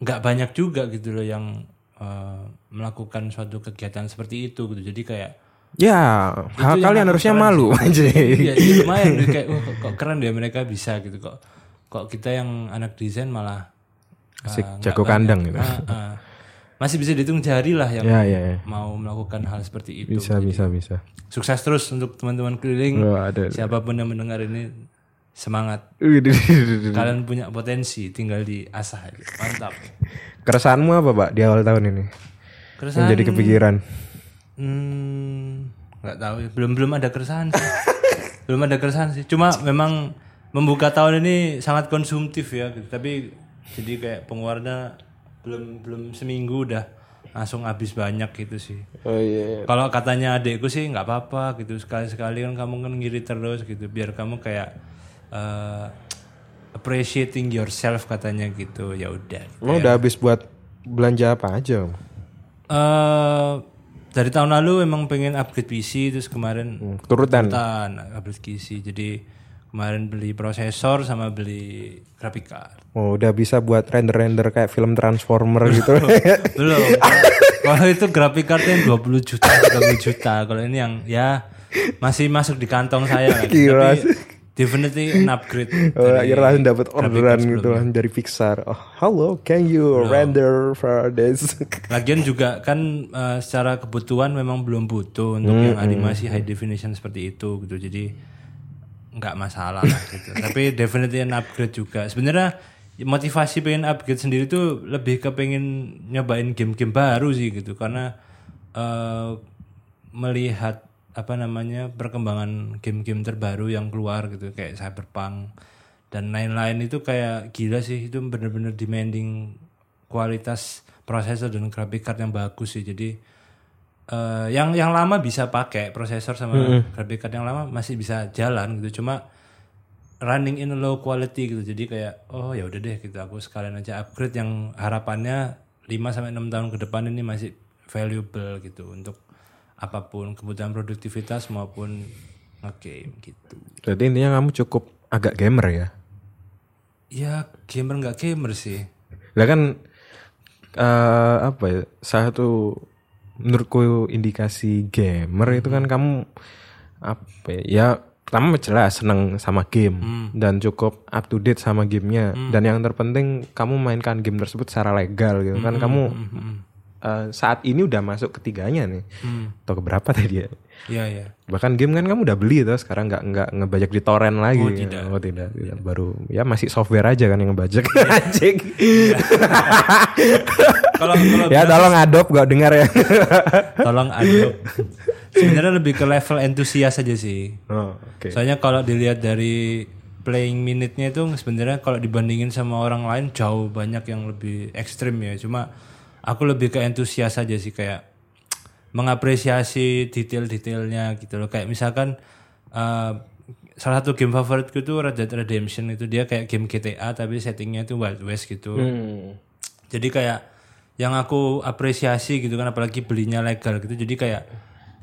nggak banyak juga gitu loh yang eh, melakukan suatu kegiatan seperti itu gitu. Jadi kayak ya hal kalian harusnya malu aja Iya, iya, lumayan gitu, kayak wah, kok, kok keren deh mereka bisa gitu kok. Kok kita yang anak desain malah Asik, ah, jago kandang gitu. Ah, ah. Masih bisa dihitung jari lah yang ya ya, ya. mau melakukan hal seperti itu. bisa bisa bisa Sukses terus untuk teman-teman keliling. Wah, ada Siapa pun yang mendengar ini semangat. Kalian punya potensi, tinggal diasah aja. Mantap. keresahanmu apa pak di awal tahun ini Keresahan yang jadi kepikiran Hmm, nggak tahu ya. Belum belum ada keresahan sih. belum ada keresahan sih. Cuma memang membuka tahun ini sangat konsumtif ya. gitu. Tapi jadi kayak pengeluarannya belum belum seminggu udah langsung habis banyak gitu sih. oh iya Kalau katanya adekku sih nggak apa-apa gitu sekali-sekali kan kamu kan ngiri terus gitu biar kamu kayak eh, appreciating yourself katanya gitu ya udah. emang udah habis buat belanja apa aja eh dari tahun lalu emang pengen upgrade PC terus kemarin Hmm, turutan Tan, upgrade PC. Jadi kemarin beli prosesor sama beli graphic card. oh udah bisa buat render-render kayak film Transformer gitu Belum. Kalau itu graphic cardnya yang 20 juta, 30 juta. Kalau ini yang ya masih masuk di kantong saya kan. Gila Tapi definitely an upgrade. Oh, akhirnya langsung dapat orderan gitu lah dari Pixar. Oh, hello, can you render for this? Lagian juga kan eh, secara kebutuhan memang belum butuh untuk yang animasi high definition seperti itu gitu. Jadi nggak masalah lah gitu. Tapi definitely an upgrade juga. Sebenarnya motivasi pengen upgrade sendiri tuh lebih ke pengen nyobain game-game baru sih gitu karena eh, melihat apa namanya perkembangan game-game terbaru yang keluar gitu kayak Cyberpunk dan lain-lain itu kayak gila sih itu bener-bener demanding kualitas prosesor dan graphic card yang bagus sih jadi eh, yang yang lama bisa pakai prosesor sama graphic card yang lama masih bisa jalan gitu. Cuma running in low quality gitu. Jadi kayak oh ya udah deh gitu. Aku sekalian aja upgrade yang harapannya 5 sampai 6 tahun ke depan ini masih valuable gitu. Untuk apa pun kebutuhan produktivitas maupun nge-game gitu. Jadi intinya kamu cukup agak gamer ya. ya gamer nggak gamer sih. Lah kan eh apa ya? Salah satu menurutku indikasi gamer itu kan kamu apa ya? ya pertama jelas seneng sama game dan cukup up to date sama gamenya. Dan yang terpenting kamu mainkan game tersebut secara legal gitu kan. Kamu eh, saat ini udah masuk ketiganya nih. Atau keberapa tadi ya? Iya ya bahkan game kan kamu udah beli tuh sekarang nggak nggak ngebajak di torrent lagi. Oh, tidak. oh tidak, tidak. baru ya masih software aja kan yang ngebajak. Anjing. Kalau kalau ya tolong adopt gak dengar ya. Tolong aduk sebenarnya lebih ke level entusias aja sih. Oh, oke. Soalnya kalau dilihat dari playing minute-nya itu sebenarnya kalau dibandingin sama orang lain jauh banyak yang lebih ekstrim ya. Cuma aku lebih ke antusias aja sih kayak mengapresiasi detail-detailnya gitu loh. Kayak misalkan eh, salah satu game favoritku itu Red Dead Redemption itu dia kayak game GTA tapi settingnya itu Wild West gitu. Hmm. Jadi kayak yang aku apresiasi gitu kan apalagi belinya legal gitu. Jadi kayak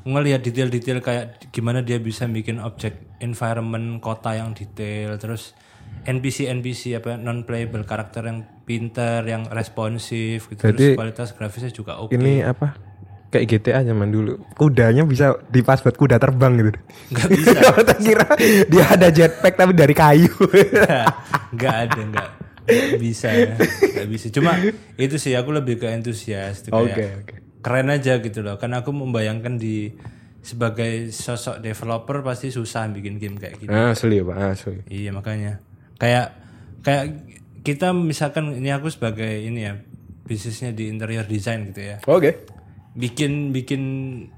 ngelihat detail-detail kayak gimana dia bisa bikin objek environment kota yang detail terus NPC NPC apa non playable karakter yang pinter, yang responsif gitu. terus kualitas grafisnya juga oke. Ini apa? Kayak GTA zaman dulu. Kudanya bisa dipas buat kuda terbang gitu. Nggak bisa. Tak kira dia ada jetpack tapi dari kayu. Nggak ada, nggak nggak bisa, nggak bisa. Cuma itu sih aku lebih ke antusias, oke. keren aja gitu loh. Karena aku membayangkan di sebagai sosok developer pasti susah bikin game kayak gitu. Asli, Pak, asli. Iya makanya kayak kayak kita misalkan ini aku sebagai ini ya bisnisnya di interior design gitu ya. Oke. bikin bikin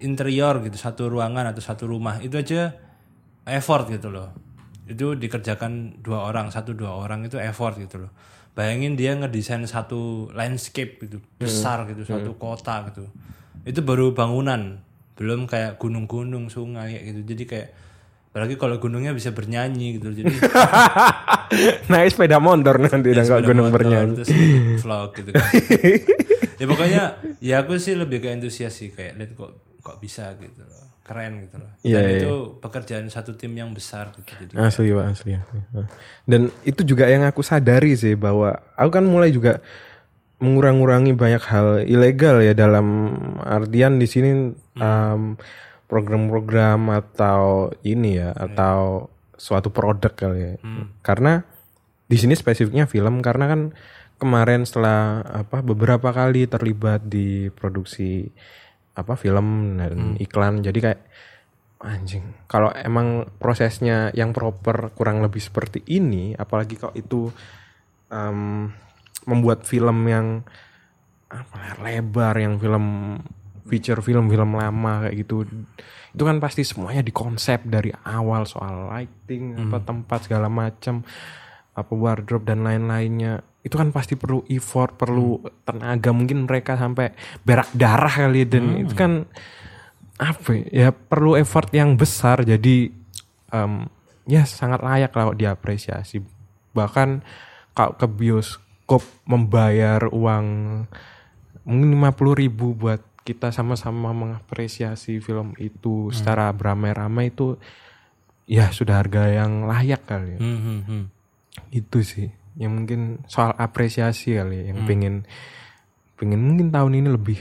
interior gitu satu ruangan atau satu rumah itu aja effort gitu loh. Itu dikerjakan dua orang satu dua orang itu effort gitu loh. Bayangin dia ngedesain satu landscape gitu besar gitu satu kota gitu. Itu baru bangunan belum kayak gunung-gunung sungai gitu. Jadi kayak apalagi kalau gunungnya bisa bernyanyi gitu jadi Naik sepeda motor nanti dan kalau gunung motor, bernyanyi. terus vlog gitu kan ya pokoknya ya aku sih lebih ke antusias sih kayak lihat kok kok bisa gitu loh keren gitu loh Iya, dan itu pekerjaan satu tim yang besar gitu jadi Asli pak, asli. asli. Dan itu juga yang aku sadari sih bahwa aku kan mulai juga mengurang-ngurangi banyak hal ilegal ya dalam artian di sini um, program-program atau ini ya atau suatu produk kali ya. Karena di sini spesifiknya film karena kan kemarin setelah apa beberapa kali terlibat di produksi apa film dan iklan. Jadi kayak anjing kalau emang prosesnya yang proper kurang lebih seperti ini apalagi kalau itu em, membuat film yang apa lebar yang film feature film film lama kayak gitu. Itu kan pasti semuanya dikonsep dari awal soal lighting apa tempat segala macam apa wardrobe dan lain-lainnya. Itu kan pasti perlu effort perlu tenaga mungkin mereka sampai berak darah kali ya, dan. Itu kan apa ya, ya perlu effort yang besar. Jadi em, ya sangat layak lah diapresiasi. Bahkan kalau ke bioskop membayar uang mungkin lima ribu buat kita sama-sama mengapresiasi film itu secara beramai-ramai itu ya sudah harga yang layak kali ya. Hmm, hmm, hmm. itu sih. Yang mungkin soal apresiasi kali ya, yang pengen pengen mungkin tahun ini lebih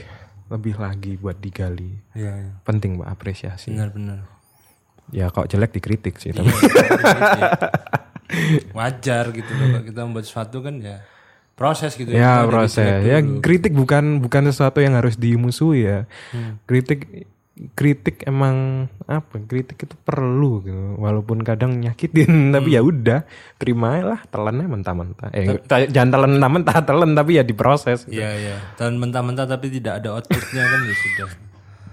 lebih lagi buat digali. Iya, iya. penting mbak apresiasi. Benar-benar ya kalau jelek dikritik sih tapi wajar gitu loh kalau kita membuat sesuatu kan ya proses gitu ya dari proses ya kritik bukan bukan sesuatu yang harus dimusuhi ya Hmm. kritik kritik emang apa kritik itu perlu gitu walaupun kadang nyakitin Hmm. tapi ya udah terima lah telennya mentah-mentah eh jangan telan mentah-mentah telan tapi ya diproses gitu. Iya iya. Dan mentah-mentah tapi tidak ada outputnya kan ya sudah.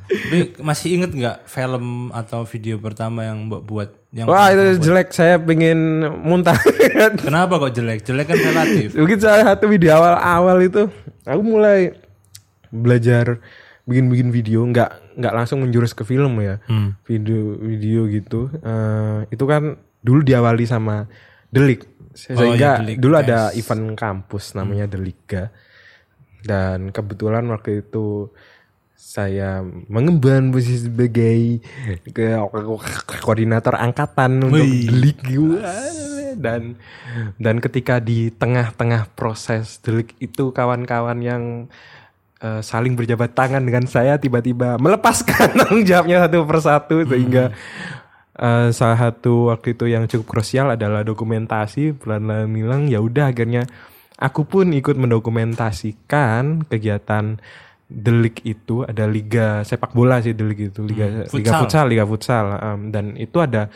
Tapi masih inget nggak film atau video pertama yang mbak buat? Yang wah itu jelek. Saya pengen muntah. Kenapa kok jelek? Jelek kan relatif. mungkin salah satu video awal-awal itu. Aku mulai belajar bikin-bikin video. Nggak nggak langsung menjurus ke film ya. Hmm. video video gitu. Eh, itu kan dulu diawali sama Delik. Sehingga iya, Delik, dulu ada event kampus namanya Deliga dan kebetulan waktu itu saya mengemban posisi sebagai ke koordinator angkatan untuk Delik. Dan dan ketika di tengah-tengah proses Delik itu kawan-kawan yang eh, saling berjabat tangan dengan saya tiba-tiba melepaskan tanggung jawabnya satu persatu sehingga eh, salah satu waktu itu yang cukup krusial adalah dokumentasi. Pelan-pelan bilang ya udah akhirnya aku pun ikut mendokumentasikan kegiatan Delik itu ada liga sepak bola sih Delik itu liga liga Futsal. futsal liga futsal em, dan itu ada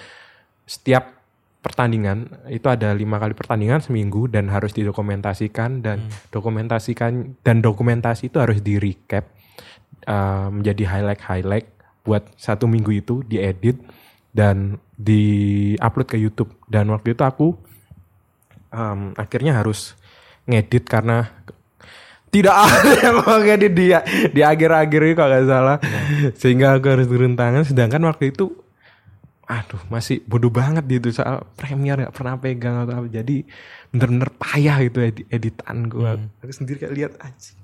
setiap pertandingan itu ada lima kali pertandingan seminggu dan harus didokumentasikan dan dokumentasikan dan dokumentasi itu harus di recap uh, menjadi highlight highlight buat satu minggu itu diedit dan di upload ke YouTube dan waktu itu aku em, akhirnya harus ngedit karena tidak ada yang mau ngedit di di akhir-akhir ini kalau nggak salah. Sehingga aku harus turun tangan. Sedangkan waktu itu aduh masih bodoh banget gitu. Soal Premiere nggak pernah pegang atau apa. Jadi bener-bener payah gitu edit editan gua. Aku sendiri kayak lihat aja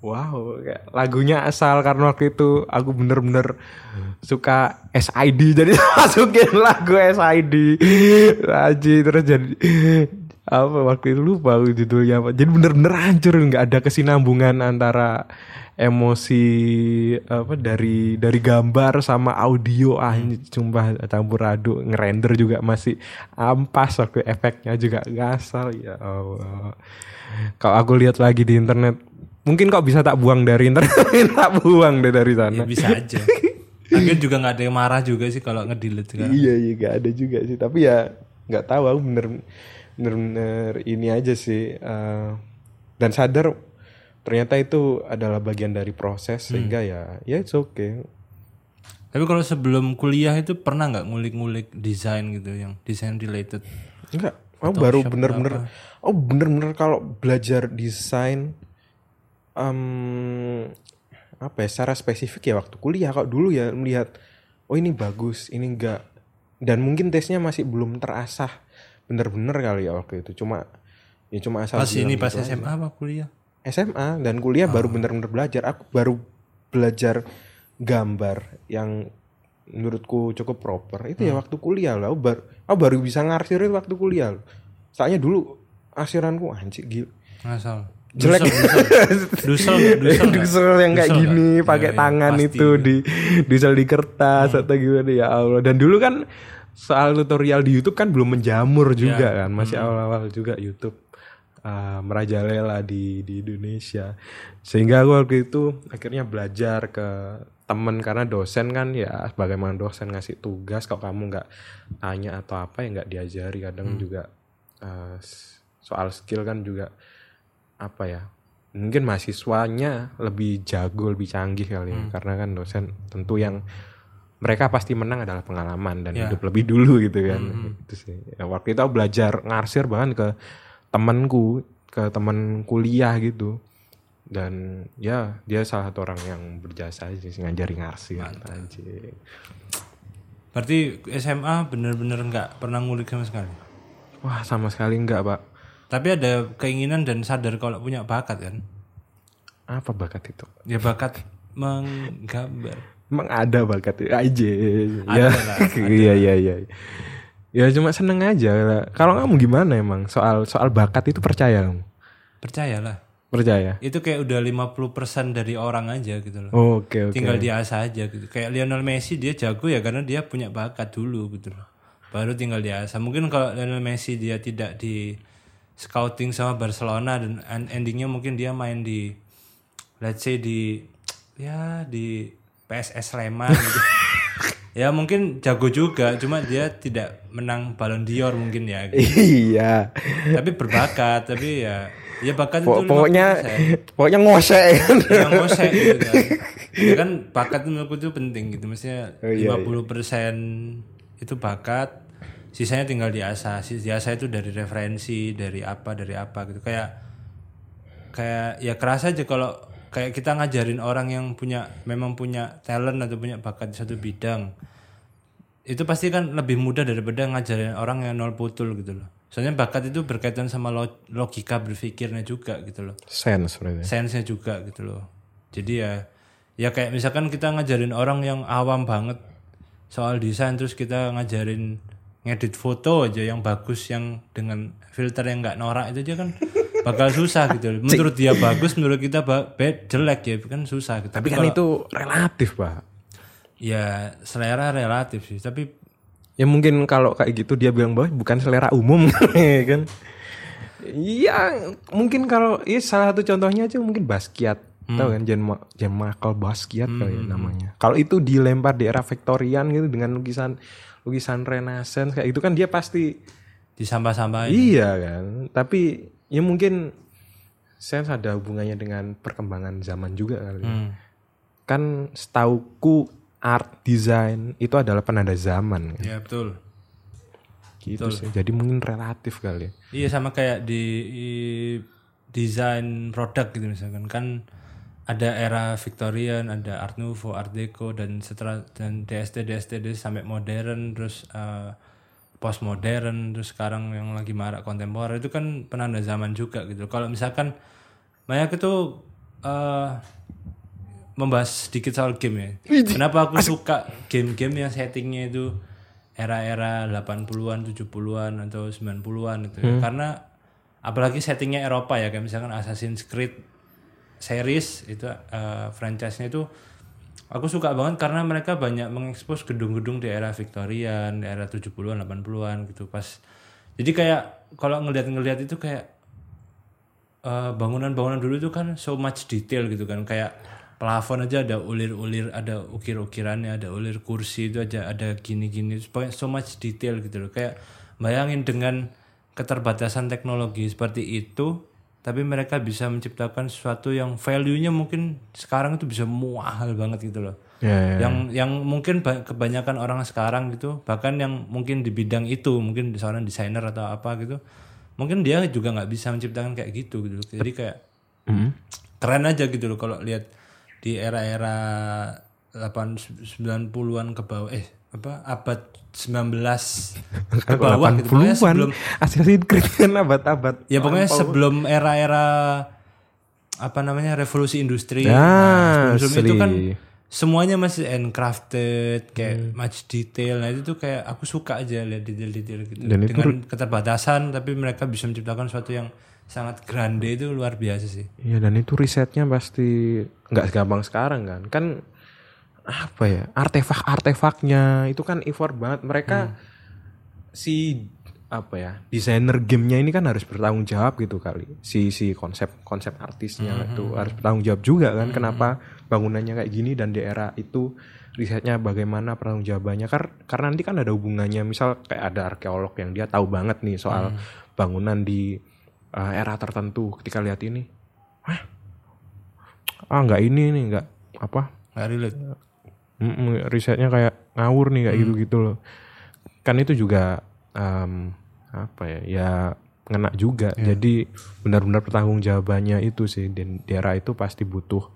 wow kayak lagunya asal. Karena waktu itu aku bener-bener suka SID jadi masukin lagu SID aja terus jadi apa waktu itu lupa judulnya apa. Jadi bener-bener hancur nggak ada kesinambungan antara emosi apa dari dari gambar sama audio. Ah sumpah campur aduk ngerender juga masih ampas waktu efeknya juga ngasal. Ya Allah. Kalau aku lihat lagi di internet mungkin kok bisa tak buang dari internet? Tak buang deh dari sana. Ya bisa aja. Akhirnya juga nggak ada yang marah juga sih kalau ngedelete kan. iya iya gak ada juga sih. Tapi ya nggak tahu aku bener bener bener ini aja sih eh, dan sadar ternyata itu adalah bagian dari proses sehingga ya ya it's okay. Tapi kalau sebelum kuliah itu pernah nggak ngulik-ngulik desain gitu yang desain related? enggak aku baru bener-bener oh bener-bener kalau belajar desain em, apa ya secara spesifik ya waktu kuliah. Kalau dulu ya melihat oh ini bagus ini enggak dan mungkin tesnya masih belum terasah bener-bener kali ya waktu itu cuma ya cuma asal Pas ini bilang pas gitu aja. SMA apa kuliah? SMA dan kuliah baru bener-bener belajar aku baru belajar gambar yang menurutku cukup proper itu ya waktu kuliah lah aku baru, aku baru bisa ngarsir itu waktu kuliah loh. soalnya dulu arsiranku anjir gila Ngasal. Jelek. Dusel, dusel, dusel? Dusel yang kayak Dusel gini nggak? pakai Iya, iya, tangan pasti. itu di dusel di kertas atau gimana ya Allah. Dan dulu kan soal tutorial di YouTube kan belum menjamur juga kan, masih awal-awal juga YouTube uh, merajalela di di Indonesia. Sehingga aku waktu itu akhirnya belajar ke temen karena dosen kan ya bagaimana dosen ngasih tugas kalau kamu nggak tanya atau apa ya nggak diajari. Kadang juga uh, soal skill kan juga apa ya mungkin mahasiswanya lebih jago lebih canggih kali ya. Karena kan dosen tentu yang mereka pasti menang adalah pengalaman dan hidup lebih dulu gitu kan. Itu sih. Ya, waktu itu aku belajar ngarsir bahkan ke temanku ke teman kuliah gitu. Dan ya dia salah satu orang yang berjasa sih ngajari ngarsir. Anjing. Berarti SMA bener-bener nggak pernah ngulik sama sekali. wah sama sekali enggak pak. Tapi ada keinginan dan sadar kalau punya bakat kan? apa bakat itu? Ya bakat menggambar. Emang ada bakat itu aja. Ada ya. lah, Iya iya iya. Ya cuma seneng aja. Kalau kamu gimana emang soal soal bakat itu percaya kamu? Percayalah. Percaya. Itu kayak udah 50% dari orang aja gitu loh. Oke oke. Tinggal diasah aja gitu. Kayak Lionel Messi dia jago ya karena dia punya bakat dulu gitu loh. Baru tinggal diasah. Mungkin kalau Lionel Messi dia tidak di scouting sama Barcelona dan en- endingnya mungkin dia main di let's say di ya di PSS Sleman gitu. ya mungkin jago juga cuma dia tidak menang Ballon d'Or mungkin ya gitu. Iya. tapi berbakat tapi ya ya bakat Pok- itu pokoknya 50%. pokoknya ngosek yang ngosek gitu kan. Ya kan bakat itu menurutku itu penting gitu. Maksudnya Oh, iya, 50% itu bakat, sisanya tinggal diasah. Diasah itu dari referensi, dari apa, dari apa gitu. Kayak kayak ya kerasa aja kalau kayak kita ngajarin orang yang punya memang punya talent atau punya bakat di satu bidang. Itu pasti kan lebih mudah daripada ngajarin orang yang nol putul gitu loh. Soalnya bakat itu berkaitan sama lo- logika berpikirnya juga gitu loh Sense berarti. sense-nya juga gitu loh. Jadi ya ya kayak misalkan kita ngajarin orang yang awam banget soal desain terus kita ngajarin ngedit foto aja yang bagus yang dengan filter yang nggak norak itu aja kan bakal susah gitu. Menurut dia bagus, menurut kita ba- bad, jelek ya kan susah gitu. Tapi kan itu relatif pak. ya selera relatif sih, tapi Ya mungkin kalau kayak gitu dia bilang bahwa bukan selera umum kan. Iya, mungkin kalau ya salah satu contohnya aja mungkin Basquiat. Tahu kan Jean, Ma- Jean Michael Basquiat kali ya namanya. Kalau itu dilempar di era Victorian gitu dengan lukisan lukisan Renaissance kayak itu kan dia pasti disampah-sampahin. iya kan. Tapi ya mungkin sense ada hubungannya dengan perkembangan zaman juga kali. ya. Hmm. Kan setauku art design itu adalah penanda zaman kan? Ya betul. gitu sih jadi mungkin relatif kali ya. Iya sama kayak di, i- desain produk gitu misalkan kan ada era Victorian, ada Art Nouveau, Art Deco dan setelah dan DST DST DST sampai modern terus eh, post modern terus sekarang yang lagi marak kontemporer itu kan penanda zaman juga gitu. Kalau misalkan banyak itu eh, membahas sedikit soal game ya. Kenapa aku suka game-game yang settingnya itu era-era 80-an, 70-an atau 90-an gitu ya. Karena apalagi settingnya Eropa ya kayak misalkan Assassin's Creed series itu eh, franchise-nya itu aku suka banget karena mereka banyak mengekspos gedung-gedung di era Victorian, di era 70-an, 80-an gitu pas. Jadi kayak kalau ngelihat-ngelihat itu kayak eh, bangunan-bangunan dulu itu kan so much detail gitu kan kayak plafon aja ada ulir-ulir ada ukir-ukirannya ada ulir kursi itu aja ada gini-gini so much detail gitu loh kayak bayangin dengan keterbatasan teknologi seperti itu tapi mereka bisa menciptakan sesuatu yang value-nya mungkin sekarang itu bisa mahal banget gitu loh ya, ya. yang yang mungkin ba- kebanyakan orang sekarang gitu bahkan yang mungkin di bidang itu mungkin seorang desainer atau apa gitu mungkin dia juga nggak bisa menciptakan kayak gitu gitu jadi kayak Hmm. keren aja gitu loh kalau lihat di era-era 8 90-an ke bawah eh apa abad 19 ke bawah gitu pokoknya 80-an sebelum Assassin's Creed kan abad-abad ya pokoknya sebelum era-era apa namanya revolusi industri. Ya, nah, sebelum itu kan semuanya masih handcrafted kayak much detail. Nah itu tuh kayak aku suka aja lihat detail-detail gitu. Dan itu dengan keterbatasan tapi mereka bisa menciptakan sesuatu yang sangat grande itu luar biasa sih. Iya dan itu risetnya pasti nggak segampang sekarang kan. Kan apa ya? Artefak-artefaknya itu kan effort banget. Mereka si apa ya desainer gamenya ini kan harus bertanggung jawab gitu kali. Si si konsep konsep artisnya itu harus bertanggung jawab juga kan. Kenapa bangunannya kayak gini dan di era itu risetnya bagaimana pertanggung jawabannya. Kar karena nanti kan ada hubungannya. Misal kayak ada arkeolog yang dia tahu banget nih soal bangunan di uh, era tertentu. Ketika lihat ini Hah? ah nggak ini nih nggak apa? Nggak relate Mm-mm, risetnya kayak ngawur nih kayak gitu gitu loh. Kan itu juga em, apa ya ya ngena juga. Jadi benar-benar pertanggung jawabannya itu sih dan di era itu pasti butuh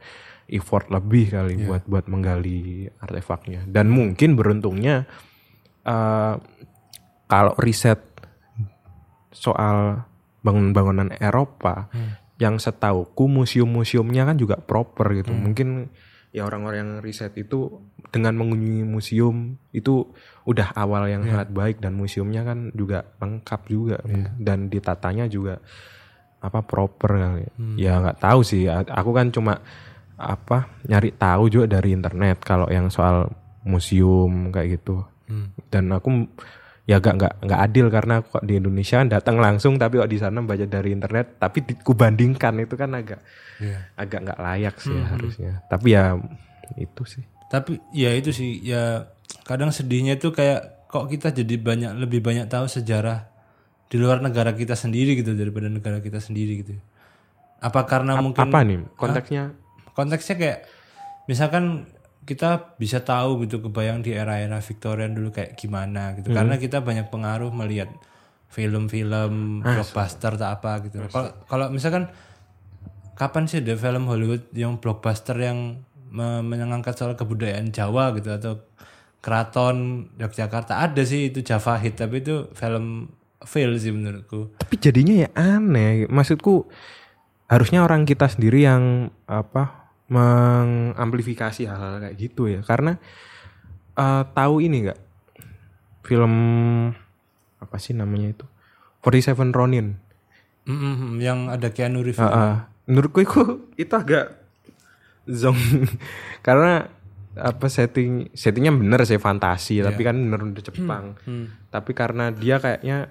effort lebih kali buat buat menggali artefaknya. Dan mungkin beruntungnya eh, kalau riset soal bangunan-bangunan Eropa yang setauku museum-museumnya kan juga proper gitu. Mungkin ya orang-orang yang riset itu dengan mengunjungi museum itu udah awal yang sangat baik dan museumnya kan juga lengkap juga dan ditatanya juga apa proper kali. Ya nggak tahu sih. Aku kan cuma apa nyari tahu juga dari internet kalau yang soal museum kayak gitu. Dan aku ya gak nggak nggak adil karena kok di Indonesia datang langsung tapi kok di sana baca dari internet tapi dikubandingkan itu kan agak Iya. agak nggak layak sih harusnya. Tapi ya itu sih. Tapi ya itu sih ya kadang sedihnya tuh kayak kok kita jadi banyak lebih banyak tahu sejarah di luar negara kita sendiri gitu daripada negara kita sendiri gitu. Apa karena mungkin apa nih konteksnya? Konteksnya kayak misalkan kita bisa tahu gitu kebayang di era-era Victorian dulu kayak gimana gitu. Karena kita banyak pengaruh melihat film-film blockbuster tak apa gitu. Kalau kalau misalkan kapan sih ada film Hollywood yang blockbuster yang me- mengangkat soal kebudayaan Jawa gitu atau keraton Yogyakarta? Ada sih itu Java Hit tapi itu film fail sih menurutku. Tapi jadinya ya aneh. Maksudku harusnya orang kita sendiri yang apa mengamplifikasi hal-hal kayak gitu ya. Karena eh, tahu ini nggak? Film apa sih namanya itu? 47 Ronin. Mm-mm, yang ada Keanu Reeves. Ah, ah. menurutku itu itu agak zong. Karena apa setting settingnya bener sih fantasi tapi kan bener bener Jepang. Tapi karena dia kayaknya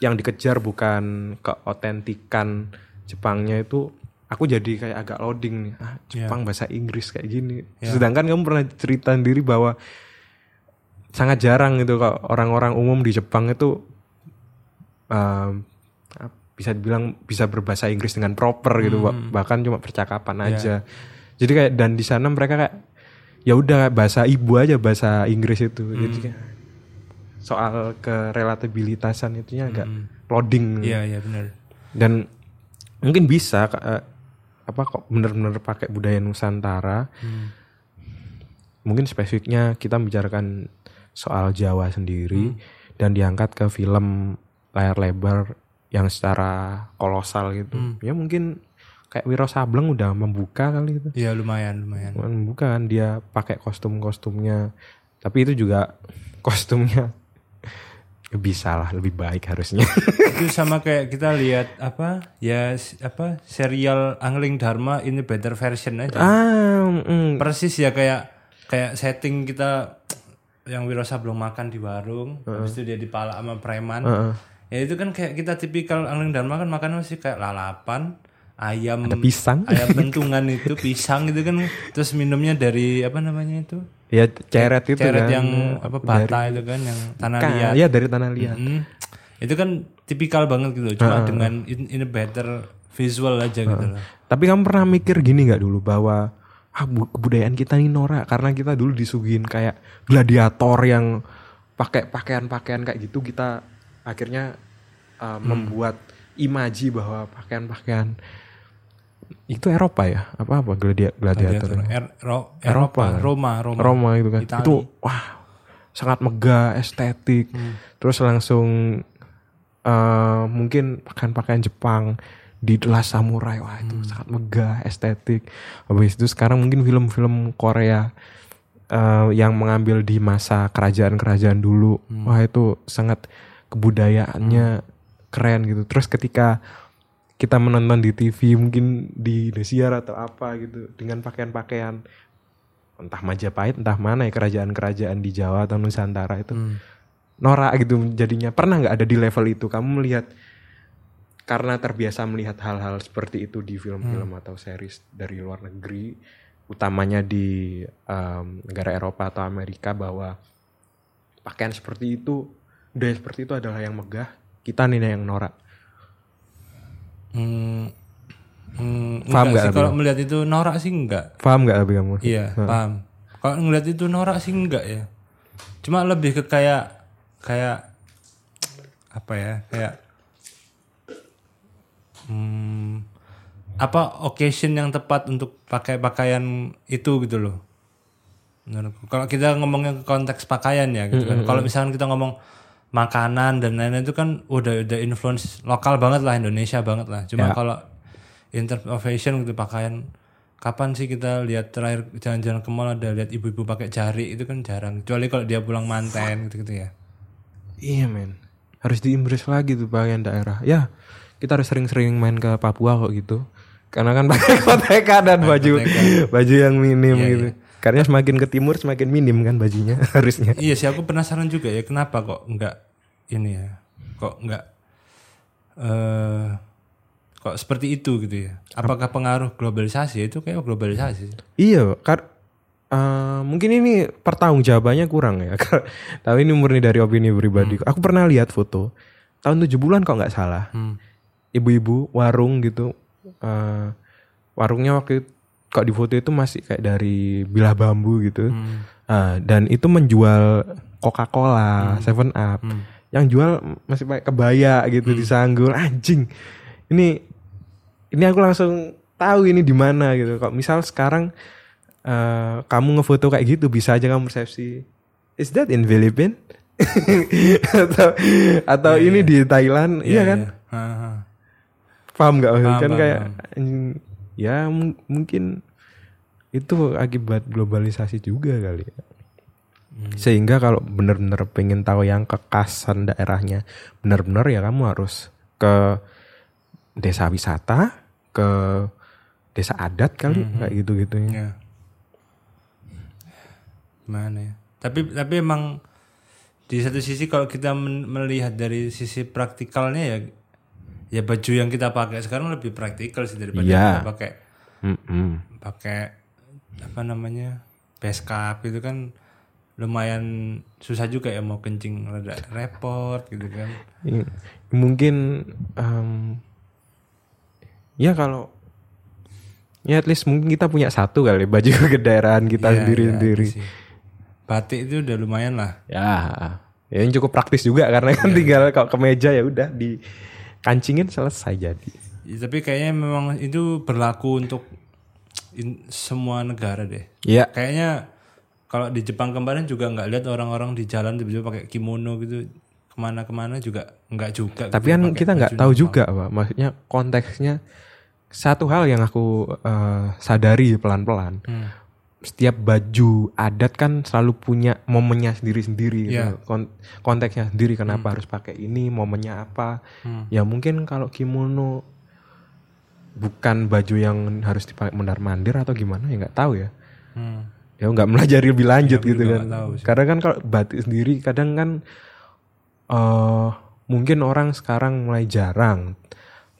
yang dikejar bukan keotentikan Jepangnya itu aku jadi kayak agak loading nih. Ah Jepang bahasa Inggris kayak gini. Sedangkan kamu pernah cerita sendiri bahwa sangat jarang gitu kok orang-orang umum di Jepang itu um, bisa dibilang bisa berbahasa Inggris dengan proper gitu Bah- bahkan cuma percakapan aja. Jadi kayak dan di sana mereka kayak ya udah bahasa ibu aja bahasa Inggris itu. Hmm. jadi kayak soal kerelatabilitasan itunya agak loading. Iya iya benar. dan mungkin bisa eh, apa kok bener-bener pakai budaya Nusantara? Hmm. mungkin spesifiknya kita bicarakan soal Jawa sendiri dan diangkat ke film layar lebar yang secara kolosal gitu. Ya mungkin kayak Wiro Sableng udah membuka kali gitu Iya lumayan lumayan. membuka kan dia pakai kostum-kostumnya. Tapi itu juga kostumnya bisa lah lebih baik harusnya. Itu sama kayak kita lihat apa? Ya apa? Serial Angling Dharma ini better version aja. ah mm, Persis ya kayak kayak setting kita yang Wiro Sableng makan di warung, habis itu dia dipala sama preman. Ya itu kan kayak kita tipikal Angling Dharma kan makan masih kayak lalapan, ayam pisang. ayam bentungan itu pisang gitu kan terus minumnya dari apa namanya itu? Ya ceret itu ceret kan. yang apa bata itu kan yang tanah Ka- liat. ya dari tanah liat. Mm. itu kan tipikal banget gitu cuma dengan in, in a better visual aja gitu loh. Tapi kamu pernah mikir gini nggak dulu bahwa ah bu- kebudayaan kita ini norak karena kita dulu disuguhin kayak gladiator yang pakai pakaian-pakaian kayak gitu kita akhirnya uh, membuat imaji bahwa pakaian-pakaian itu Eropa ya? Apa apa? Gladia, gladiator. Gladiator. Er- Ro- Eropa, Roma Roma. Roma itu kan. Itali. itu wah sangat megah estetik. Terus langsung eh, mungkin pakaian-pakaian Jepang di The Last Samurai. Wah itu sangat megah estetik. Habis itu sekarang mungkin film-film Korea eh, yang mengambil di masa kerajaan-kerajaan dulu. Wah itu sangat kebudayaannya keren gitu. Terus ketika kita menonton di TV mungkin di Indosiar atau apa gitu dengan pakaian-pakaian entah Majapahit entah mana ya kerajaan-kerajaan di Jawa atau Nusantara itu norak gitu jadinya. Pernah nggak ada di level itu? Kamu melihat karena terbiasa melihat hal-hal seperti itu di film-film atau series dari luar negeri utamanya di em, negara Eropa atau Amerika bahwa pakaian seperti itu budaya seperti itu adalah yang megah kita nih yang norak Hmm, hmm, Paham enggak nggak kalau melihat itu norak sih enggak. Paham nggak tapi kamu? Iya paham. Kalau ngeliat itu norak sih enggak ya. Cuma lebih ke kayak kayak apa ya kayak hmm, apa occasion yang tepat untuk pakai pakaian itu gitu loh. Menurutku. Kalau kita ngomongnya ke konteks pakaian ya gitu kan. Kalau misalkan kita ngomong makanan dan lain-lain itu kan udah udah influence lokal banget lah Indonesia banget lah. Cuma kalau in terms of fashion gitu pakaian kapan sih kita lihat terakhir jalan-jalan ke mall ada lihat ibu-ibu pakai jari? Itu kan jarang. Kecuali kalau dia pulang manten gitu-gitu ya. Iya men, harus diimbris lagi tuh bagian daerah. Ya, kita harus sering-sering main ke Papua kok gitu. Karena kan pakai koteka dan baju baju yang minim gitu. Karena semakin ke timur semakin minim kan bajunya harusnya. iya sih aku penasaran juga ya kenapa kok enggak ini ya kok enggak eh kok seperti itu gitu ya apakah pengaruh globalisasi itu kayak globalisasi Iya, kar eh, mungkin ini pertanggungjawabannya kurang ya. Tapi ini murni dari opini pribadi. Aku pernah lihat foto tahun 70-an kok nggak salah. Ibu-ibu warung gitu. eh, warungnya waktu itu, kok di foto itu masih kayak dari bilah bambu gitu. Ah, dan itu menjual Coca-Cola, Seven Up. Yang jual masih pakai kebaya gitu disanggul anjing. Ini ini aku langsung tahu ini di mana gitu. Kok misal sekarang eh, kamu ngefoto kayak gitu bisa aja kamu persepsi is that in Philippines atau atau ini di Thailand iya kan Ha, ha. paham nggak maksudnya? Kan paham, kayak anjing, ya mung- mungkin itu akibat globalisasi juga kali ya. Hmm. sehingga kalau benar-benar pengen tahu yang kekasan daerahnya benar-benar ya kamu harus ke desa wisata ke desa adat kali Hmm, kayak gitu gitu Ya. Gimana ya? Tapi tapi emang di satu sisi kalau kita melihat dari sisi praktikalnya ya ya baju yang kita pakai sekarang lebih praktikal sih daripada Iya. kita pakai Mm-mm. pakai apa namanya beskap itu kan lumayan susah juga ya mau kencing rada repot gitu kan I- mungkin em, ya kalau Ya at least mungkin kita punya satu kali baju kedaerahan kita Iya, sendiri-sendiri. iya, sih. Batik itu udah lumayan lah. Ya, ya ini cukup praktis juga karena kan tinggal kalau ke meja ya udah dikancingin selesai jadi. Ya, tapi kayaknya memang itu berlaku untuk in- semua negara deh. Iya. Kayaknya kalau di Jepang kemarin juga nggak lihat orang-orang di jalan tiba-tiba pakai kimono gitu ke mana-kemana juga nggak juga. Tapi gitu, kan kita nggak tahu juga, Pak. Maksudnya konteksnya satu hal yang aku eh, sadari pelan-pelan. Hmm. Setiap baju adat kan selalu punya momennya sendiri-sendiri gitu. Iya. Kon- konteksnya sendiri kenapa harus pakai ini, momennya apa. Hmm. Ya mungkin kalau kimono bukan baju yang harus dipakai mondar-mandir atau gimana ya nggak tahu ya. Hmm. Ya nggak melajari lebih lanjut aku gitu kan. Karena kan kalau batik sendiri kadang kan eh mungkin orang sekarang mulai jarang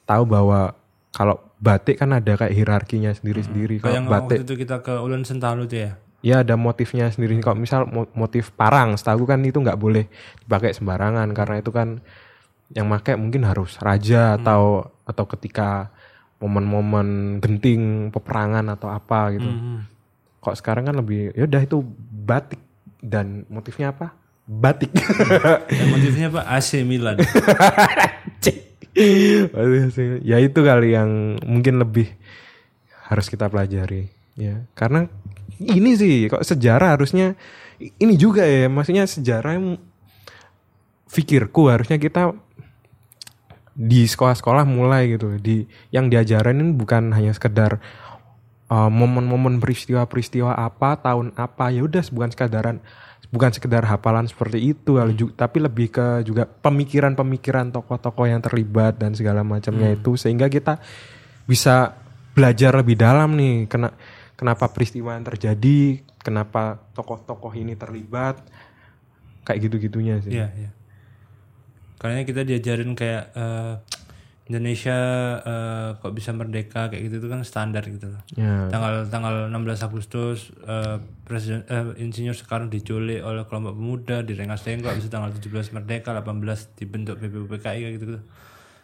tahu bahwa kalau batik kan ada kayak hierarkinya sendiri-sendiri. Kayak Kalau batik waktu itu kita ke Ulen Sentalu tuh ya. ya ada motifnya sendiri. Kalau misal mo- motif parang, setahu kan itu nggak boleh dipakai sembarangan karena itu kan yang pakai mungkin harus raja atau atau ketika momen-momen genting peperangan atau apa gitu. Hmm. Kok sekarang kan lebih ya udah itu batik dan motifnya apa? Batik. Dan motifnya apa? AC Milan. Ya itu kali yang mungkin lebih harus kita pelajari ya. Karena ini sih kok sejarah harusnya ini juga ya maksudnya sejarah yang pikirku harusnya kita di sekolah-sekolah mulai gitu. Di yang diajarin bukan hanya sekedar uh, momen-momen peristiwa-peristiwa apa tahun apa ya udah bukan sekadaran bukan sekedar hafalan seperti itu tapi lebih ke juga pemikiran-pemikiran tokoh-tokoh yang terlibat dan segala macamnya itu. Sehingga kita bisa belajar lebih dalam nih kena kenapa peristiwa yang terjadi kenapa tokoh-tokoh ini terlibat kayak gitu-gitunya sih. Iya, iya. Karena kita diajarin kayak eh, Indonesia eh, kok bisa merdeka kayak gitu itu kan standar gitu loh. ya Tanggal tanggal 16 Agustus eh, Presiden eh, Insinyur Soekarno diculik oleh kelompok pemuda di Rengas Dengklok bisa tanggal 17 merdeka 18 dibentuk BPUPKI kayak gitu, gitu.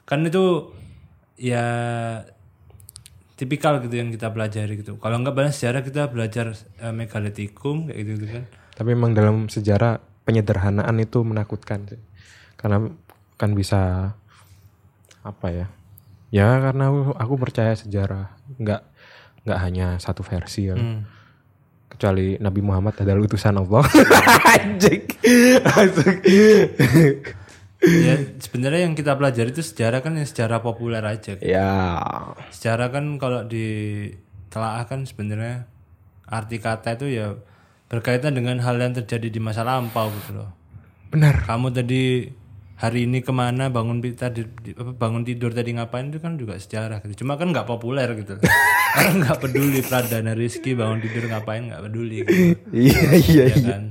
Kan itu ya tipikal gitu yang kita pelajari gitu. Kalau nggak bahas sejarah kita belajar eh, megalitikum kayak gitu, gitu kan. tapi memang dalam sejarah penyederhanaan itu menakutkan sih karena kan bisa apa ya? Ya karena aku, aku percaya sejarah. Nggak nggak hanya satu versi ya Hmm. kecuali Nabi Muhammad adalah utusan Allah. Anjing. Ya sebenarnya yang kita pelajari itu sejarah kan yang sejarah populer aja. ya. Sejarah kan kalau ditelaah kan sebenarnya arti kata itu ya berkaitan dengan hal yang terjadi di masa lampau gitu loh. benar. Kamu tadi hari ini ke mana bangun tadi di- apa, bangun tidur tadi ngapain itu kan juga sejarah gitu. Cuma kan nggak populer gitu. Orang nggak peduli Pradana Rizky bangun tidur ngapain nggak peduli gitu. iya iya ya kan.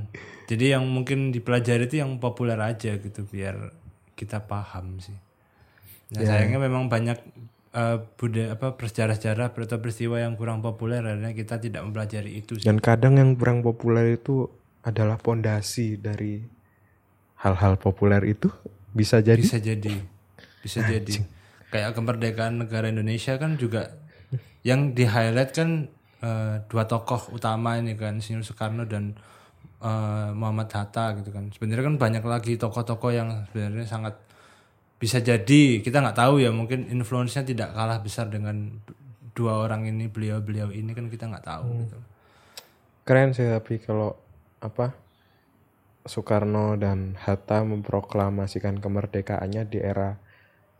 Jadi yang mungkin dipelajari itu yang populer aja gitu biar kita paham sih. Nah sayangnya memang banyak eh, budaya apa sejarah-sejarah atau peristiwa yang kurang populer akhirnya kita tidak mempelajari itu sih. dan kadang yang kurang populer itu adalah pondasi dari hal-hal populer itu bisa jadi Bisa jadi, bisa jadi. Kayak kemerdekaan negara Indonesia kan juga yang di highlight kan eh, dua tokoh utama ini kan Insinyur Soekarno dan eh, Muhammad Hatta gitu kan. Sebenarnya kan banyak lagi tokoh-tokoh yang sebenarnya sangat bisa jadi kita nggak tahu ya mungkin influence-nya tidak kalah besar dengan dua orang ini beliau-beliau ini kan kita nggak tahu gitu. keren sih tapi kalau apa Soekarno dan Hatta memproklamasikan kemerdekaannya di era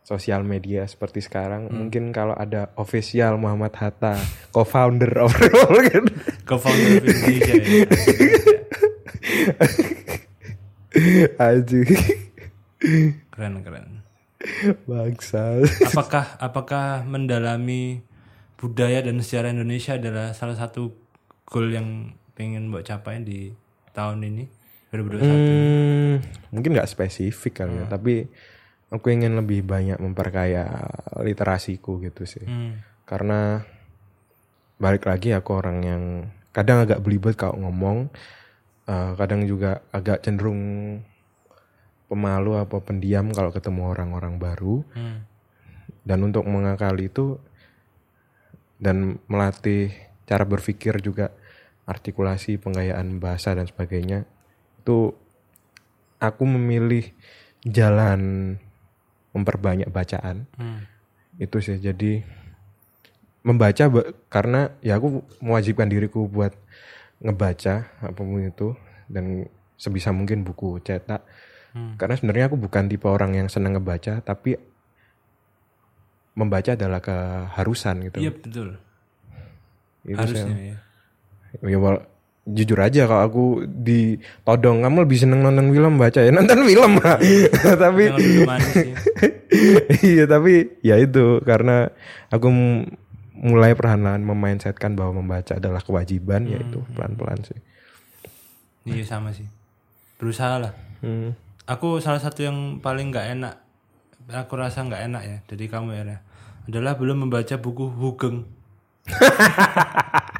sosial media seperti sekarang mungkin kalau ada official Muhammad Hatta co-founder of kan. Co-founder of Indonesia ya. Aji Keren keren. bangsa apakah apakah mendalami budaya dan sejarah Indonesia adalah salah satu goal yang pengen buat capai di tahun ini 2021 Hmm, mungkin nggak spesifik kali ya tapi aku ingin lebih banyak memperkaya literasiku gitu sih Hmm. karena balik lagi aku orang yang kadang agak belibet kalau ngomong eh, kadang juga agak cenderung pemalu apa pendiam kalau ketemu orang-orang baru Hmm. dan untuk mengakali itu dan melatih cara berpikir juga artikulasi penggayaan bahasa dan sebagainya itu aku memilih jalan memperbanyak bacaan Hmm. itu sih jadi membaca ba- karena ya aku mewajibkan diriku buat ngebaca apa pun itu dan sebisa mungkin buku cetak Hmm. karena sebenarnya aku bukan tipe orang yang senang ngebaca tapi membaca adalah keharusan gitu Iya betul. Itu Harusnya sih. ya. ya jujur aja kalau aku ditodong kamu lebih seneng nonton film baca ya nonton film lah tapi Yang lebih manis ya. iya tapi ya itu karena aku mulai perlahan-lahan memindsetkan bahwa membaca adalah kewajiban yaitu pelan-pelan sih. Iya sama sih. Berusaha lah. Hmm. Aku salah satu yang paling nggak enak, aku rasa nggak enak ya dari kamu ya, adalah belum membaca buku Hugeng.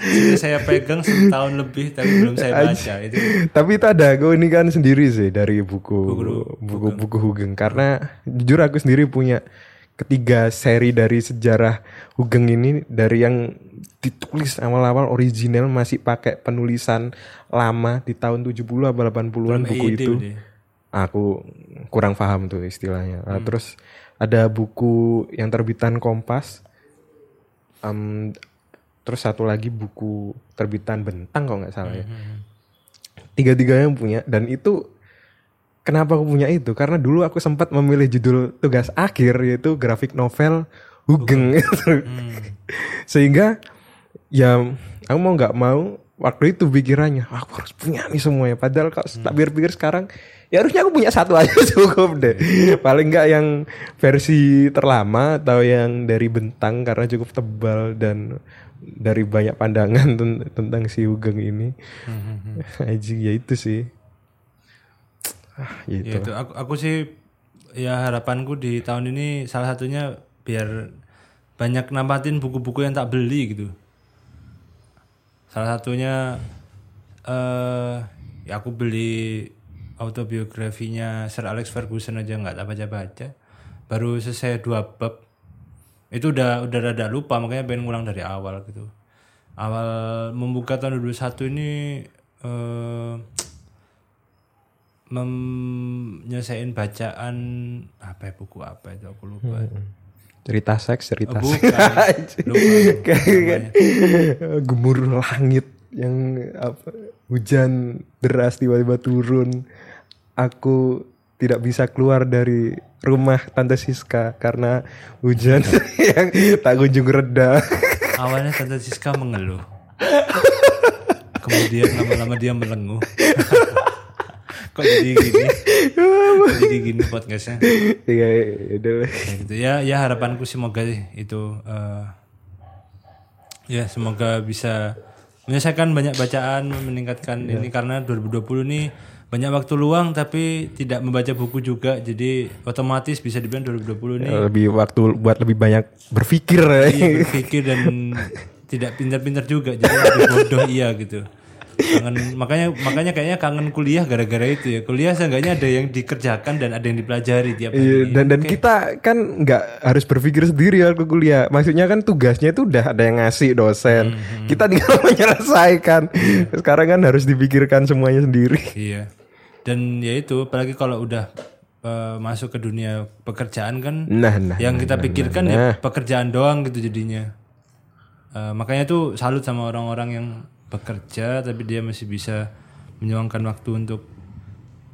Sudah saya pegang setahun lebih tapi belum saya baca itu. Tapi itu ada aku ini kan sendiri sih dari buku Buku- buku buku Hugeng karena jujur aku sendiri punya ketiga seri dari sejarah Hugeng ini dari yang ditulis awal-awal original masih pakai penulisan lama di tahun 70 atau 80-an buku ide itu. udah. aku kurang paham tuh istilahnya. Nah, Terus ada buku yang terbitan Kompas. Em, terus satu lagi buku terbitan Bentang kalau nggak salah ya. Tiga-tiganya punya dan itu kenapa aku punya itu? Karena dulu aku sempat memilih judul tugas akhir yaitu grafik novel Hugeng. Sehingga ya aku mau nggak mau waktu itu pikirannya aku harus punya nih semuanya. Padahal kalau tak pikir-pikir sekarang ya harusnya aku punya satu aja cukup deh. Paling nggak yang versi terlama atau yang dari bentang karena cukup tebal dan dari banyak pandangan ten- tentang si Hugeng ini. Aji ya itu sih. Ah, Ya gitu. itu aku aku sih ya harapanku di tahun ini salah satunya biar banyak nampatin buku-buku yang tak beli gitu. Salah satunya eh ya aku beli autobiografinya Sir Alex Ferguson aja nggak tak baca-baca. Baru selesai dua bab. Itu udah udah rada lupa makanya pengen ngulang dari awal gitu. Awal membuka tahun 2021 ini eh menyelesaikan bacaan apa ya buku apa itu aku lupa. Cerita seks, cerita Oh, seks. Lupa. Gemuruh langit yang apa hujan deras tiba-tiba turun. Aku tidak bisa keluar dari rumah Tante Siska karena hujan yang tak kunjung reda. Awalnya Tante Siska mengeluh. Kemudian lama-lama dia melenguh. Kok jadi gini? Kok jadi gini podcastnya? ya udah lah. Ya gitu ya, ya harapanku semoga itu eh, ya semoga bisa menyelesaikan banyak bacaan, meningkatkan ini karena 2020 ini banyak waktu luang tapi tidak membaca buku juga, jadi otomatis bisa dibilang 2020 ini Lebih waktu buat lebih banyak berpikir ya. iya, berpikir dan tidak pintar-pintar juga jadi lebih bodoh iya gitu kangen makanya makanya kayaknya kangen kuliah gara-gara itu ya kuliah seenggaknya ada yang dikerjakan dan ada yang dipelajari tiap Iya, hari dan dan kita kan nggak harus berpikir sendiri waktu kuliah. Maksudnya kan tugasnya itu udah ada yang ngasih dosen. Kita tinggal menyelesaikan. Sekarang kan harus dipikirkan semuanya sendiri. iya dan ya itu apalagi kalau udah eh, masuk ke dunia pekerjaan kan Nah, nah. yang kita pikirkan ya pekerjaan doang gitu jadinya Eh, makanya tuh salut sama orang-orang yang bekerja tapi dia masih bisa menyuangkan waktu untuk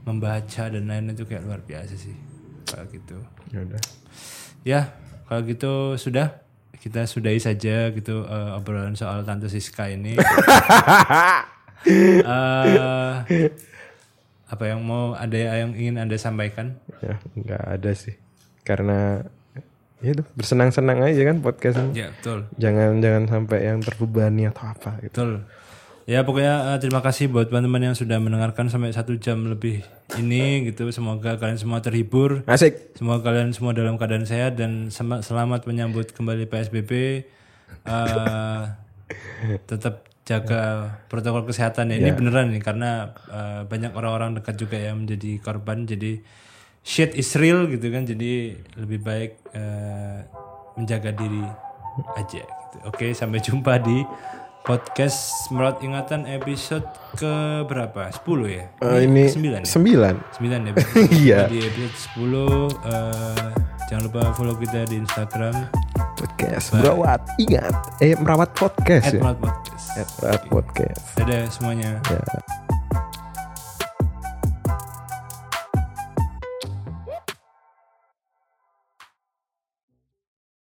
membaca dan lain itu kayak luar biasa sih kalau gitu Ya udah. ya kalau gitu sudah kita sudahi saja gitu eh, obrolan soal tante Siska ini Eh, apa yang mau ada yang ingin anda sampaikan Ya, nggak ada sih. Karena ya itu bersenang-senang aja kan podcast ini. ya betul Jangan jangan sampai yang terbebani atau apa gitu. Betul. Ya pokoknya eh, terima kasih buat teman-teman yang sudah mendengarkan sampai satu jam lebih ini gitu. Semoga kalian semua terhibur. Asik. Semoga kalian semua dalam keadaan sehat dan selamat menyambut kembali PSBB. Eh, tetap jaga protokol kesehatan ya. Ini beneran nih karena eh, banyak orang-orang dekat juga yang menjadi korban. Jadi shit is real gitu kan. Jadi lebih baik eh, menjaga diri aja gitu. Oke, sampai jumpa di podcast Merawat Ingatan episode ke berapa? 10 ya? Eh, ini ke 9 ya? sembilan. 9 ya. Iya. Di episode 10 eh, jangan lupa follow kita di Instagram Podcast merawat ingat eh merawat podcast at ya. Merawat Podcast. At merawat podcast. Dadah semuanya. Ya.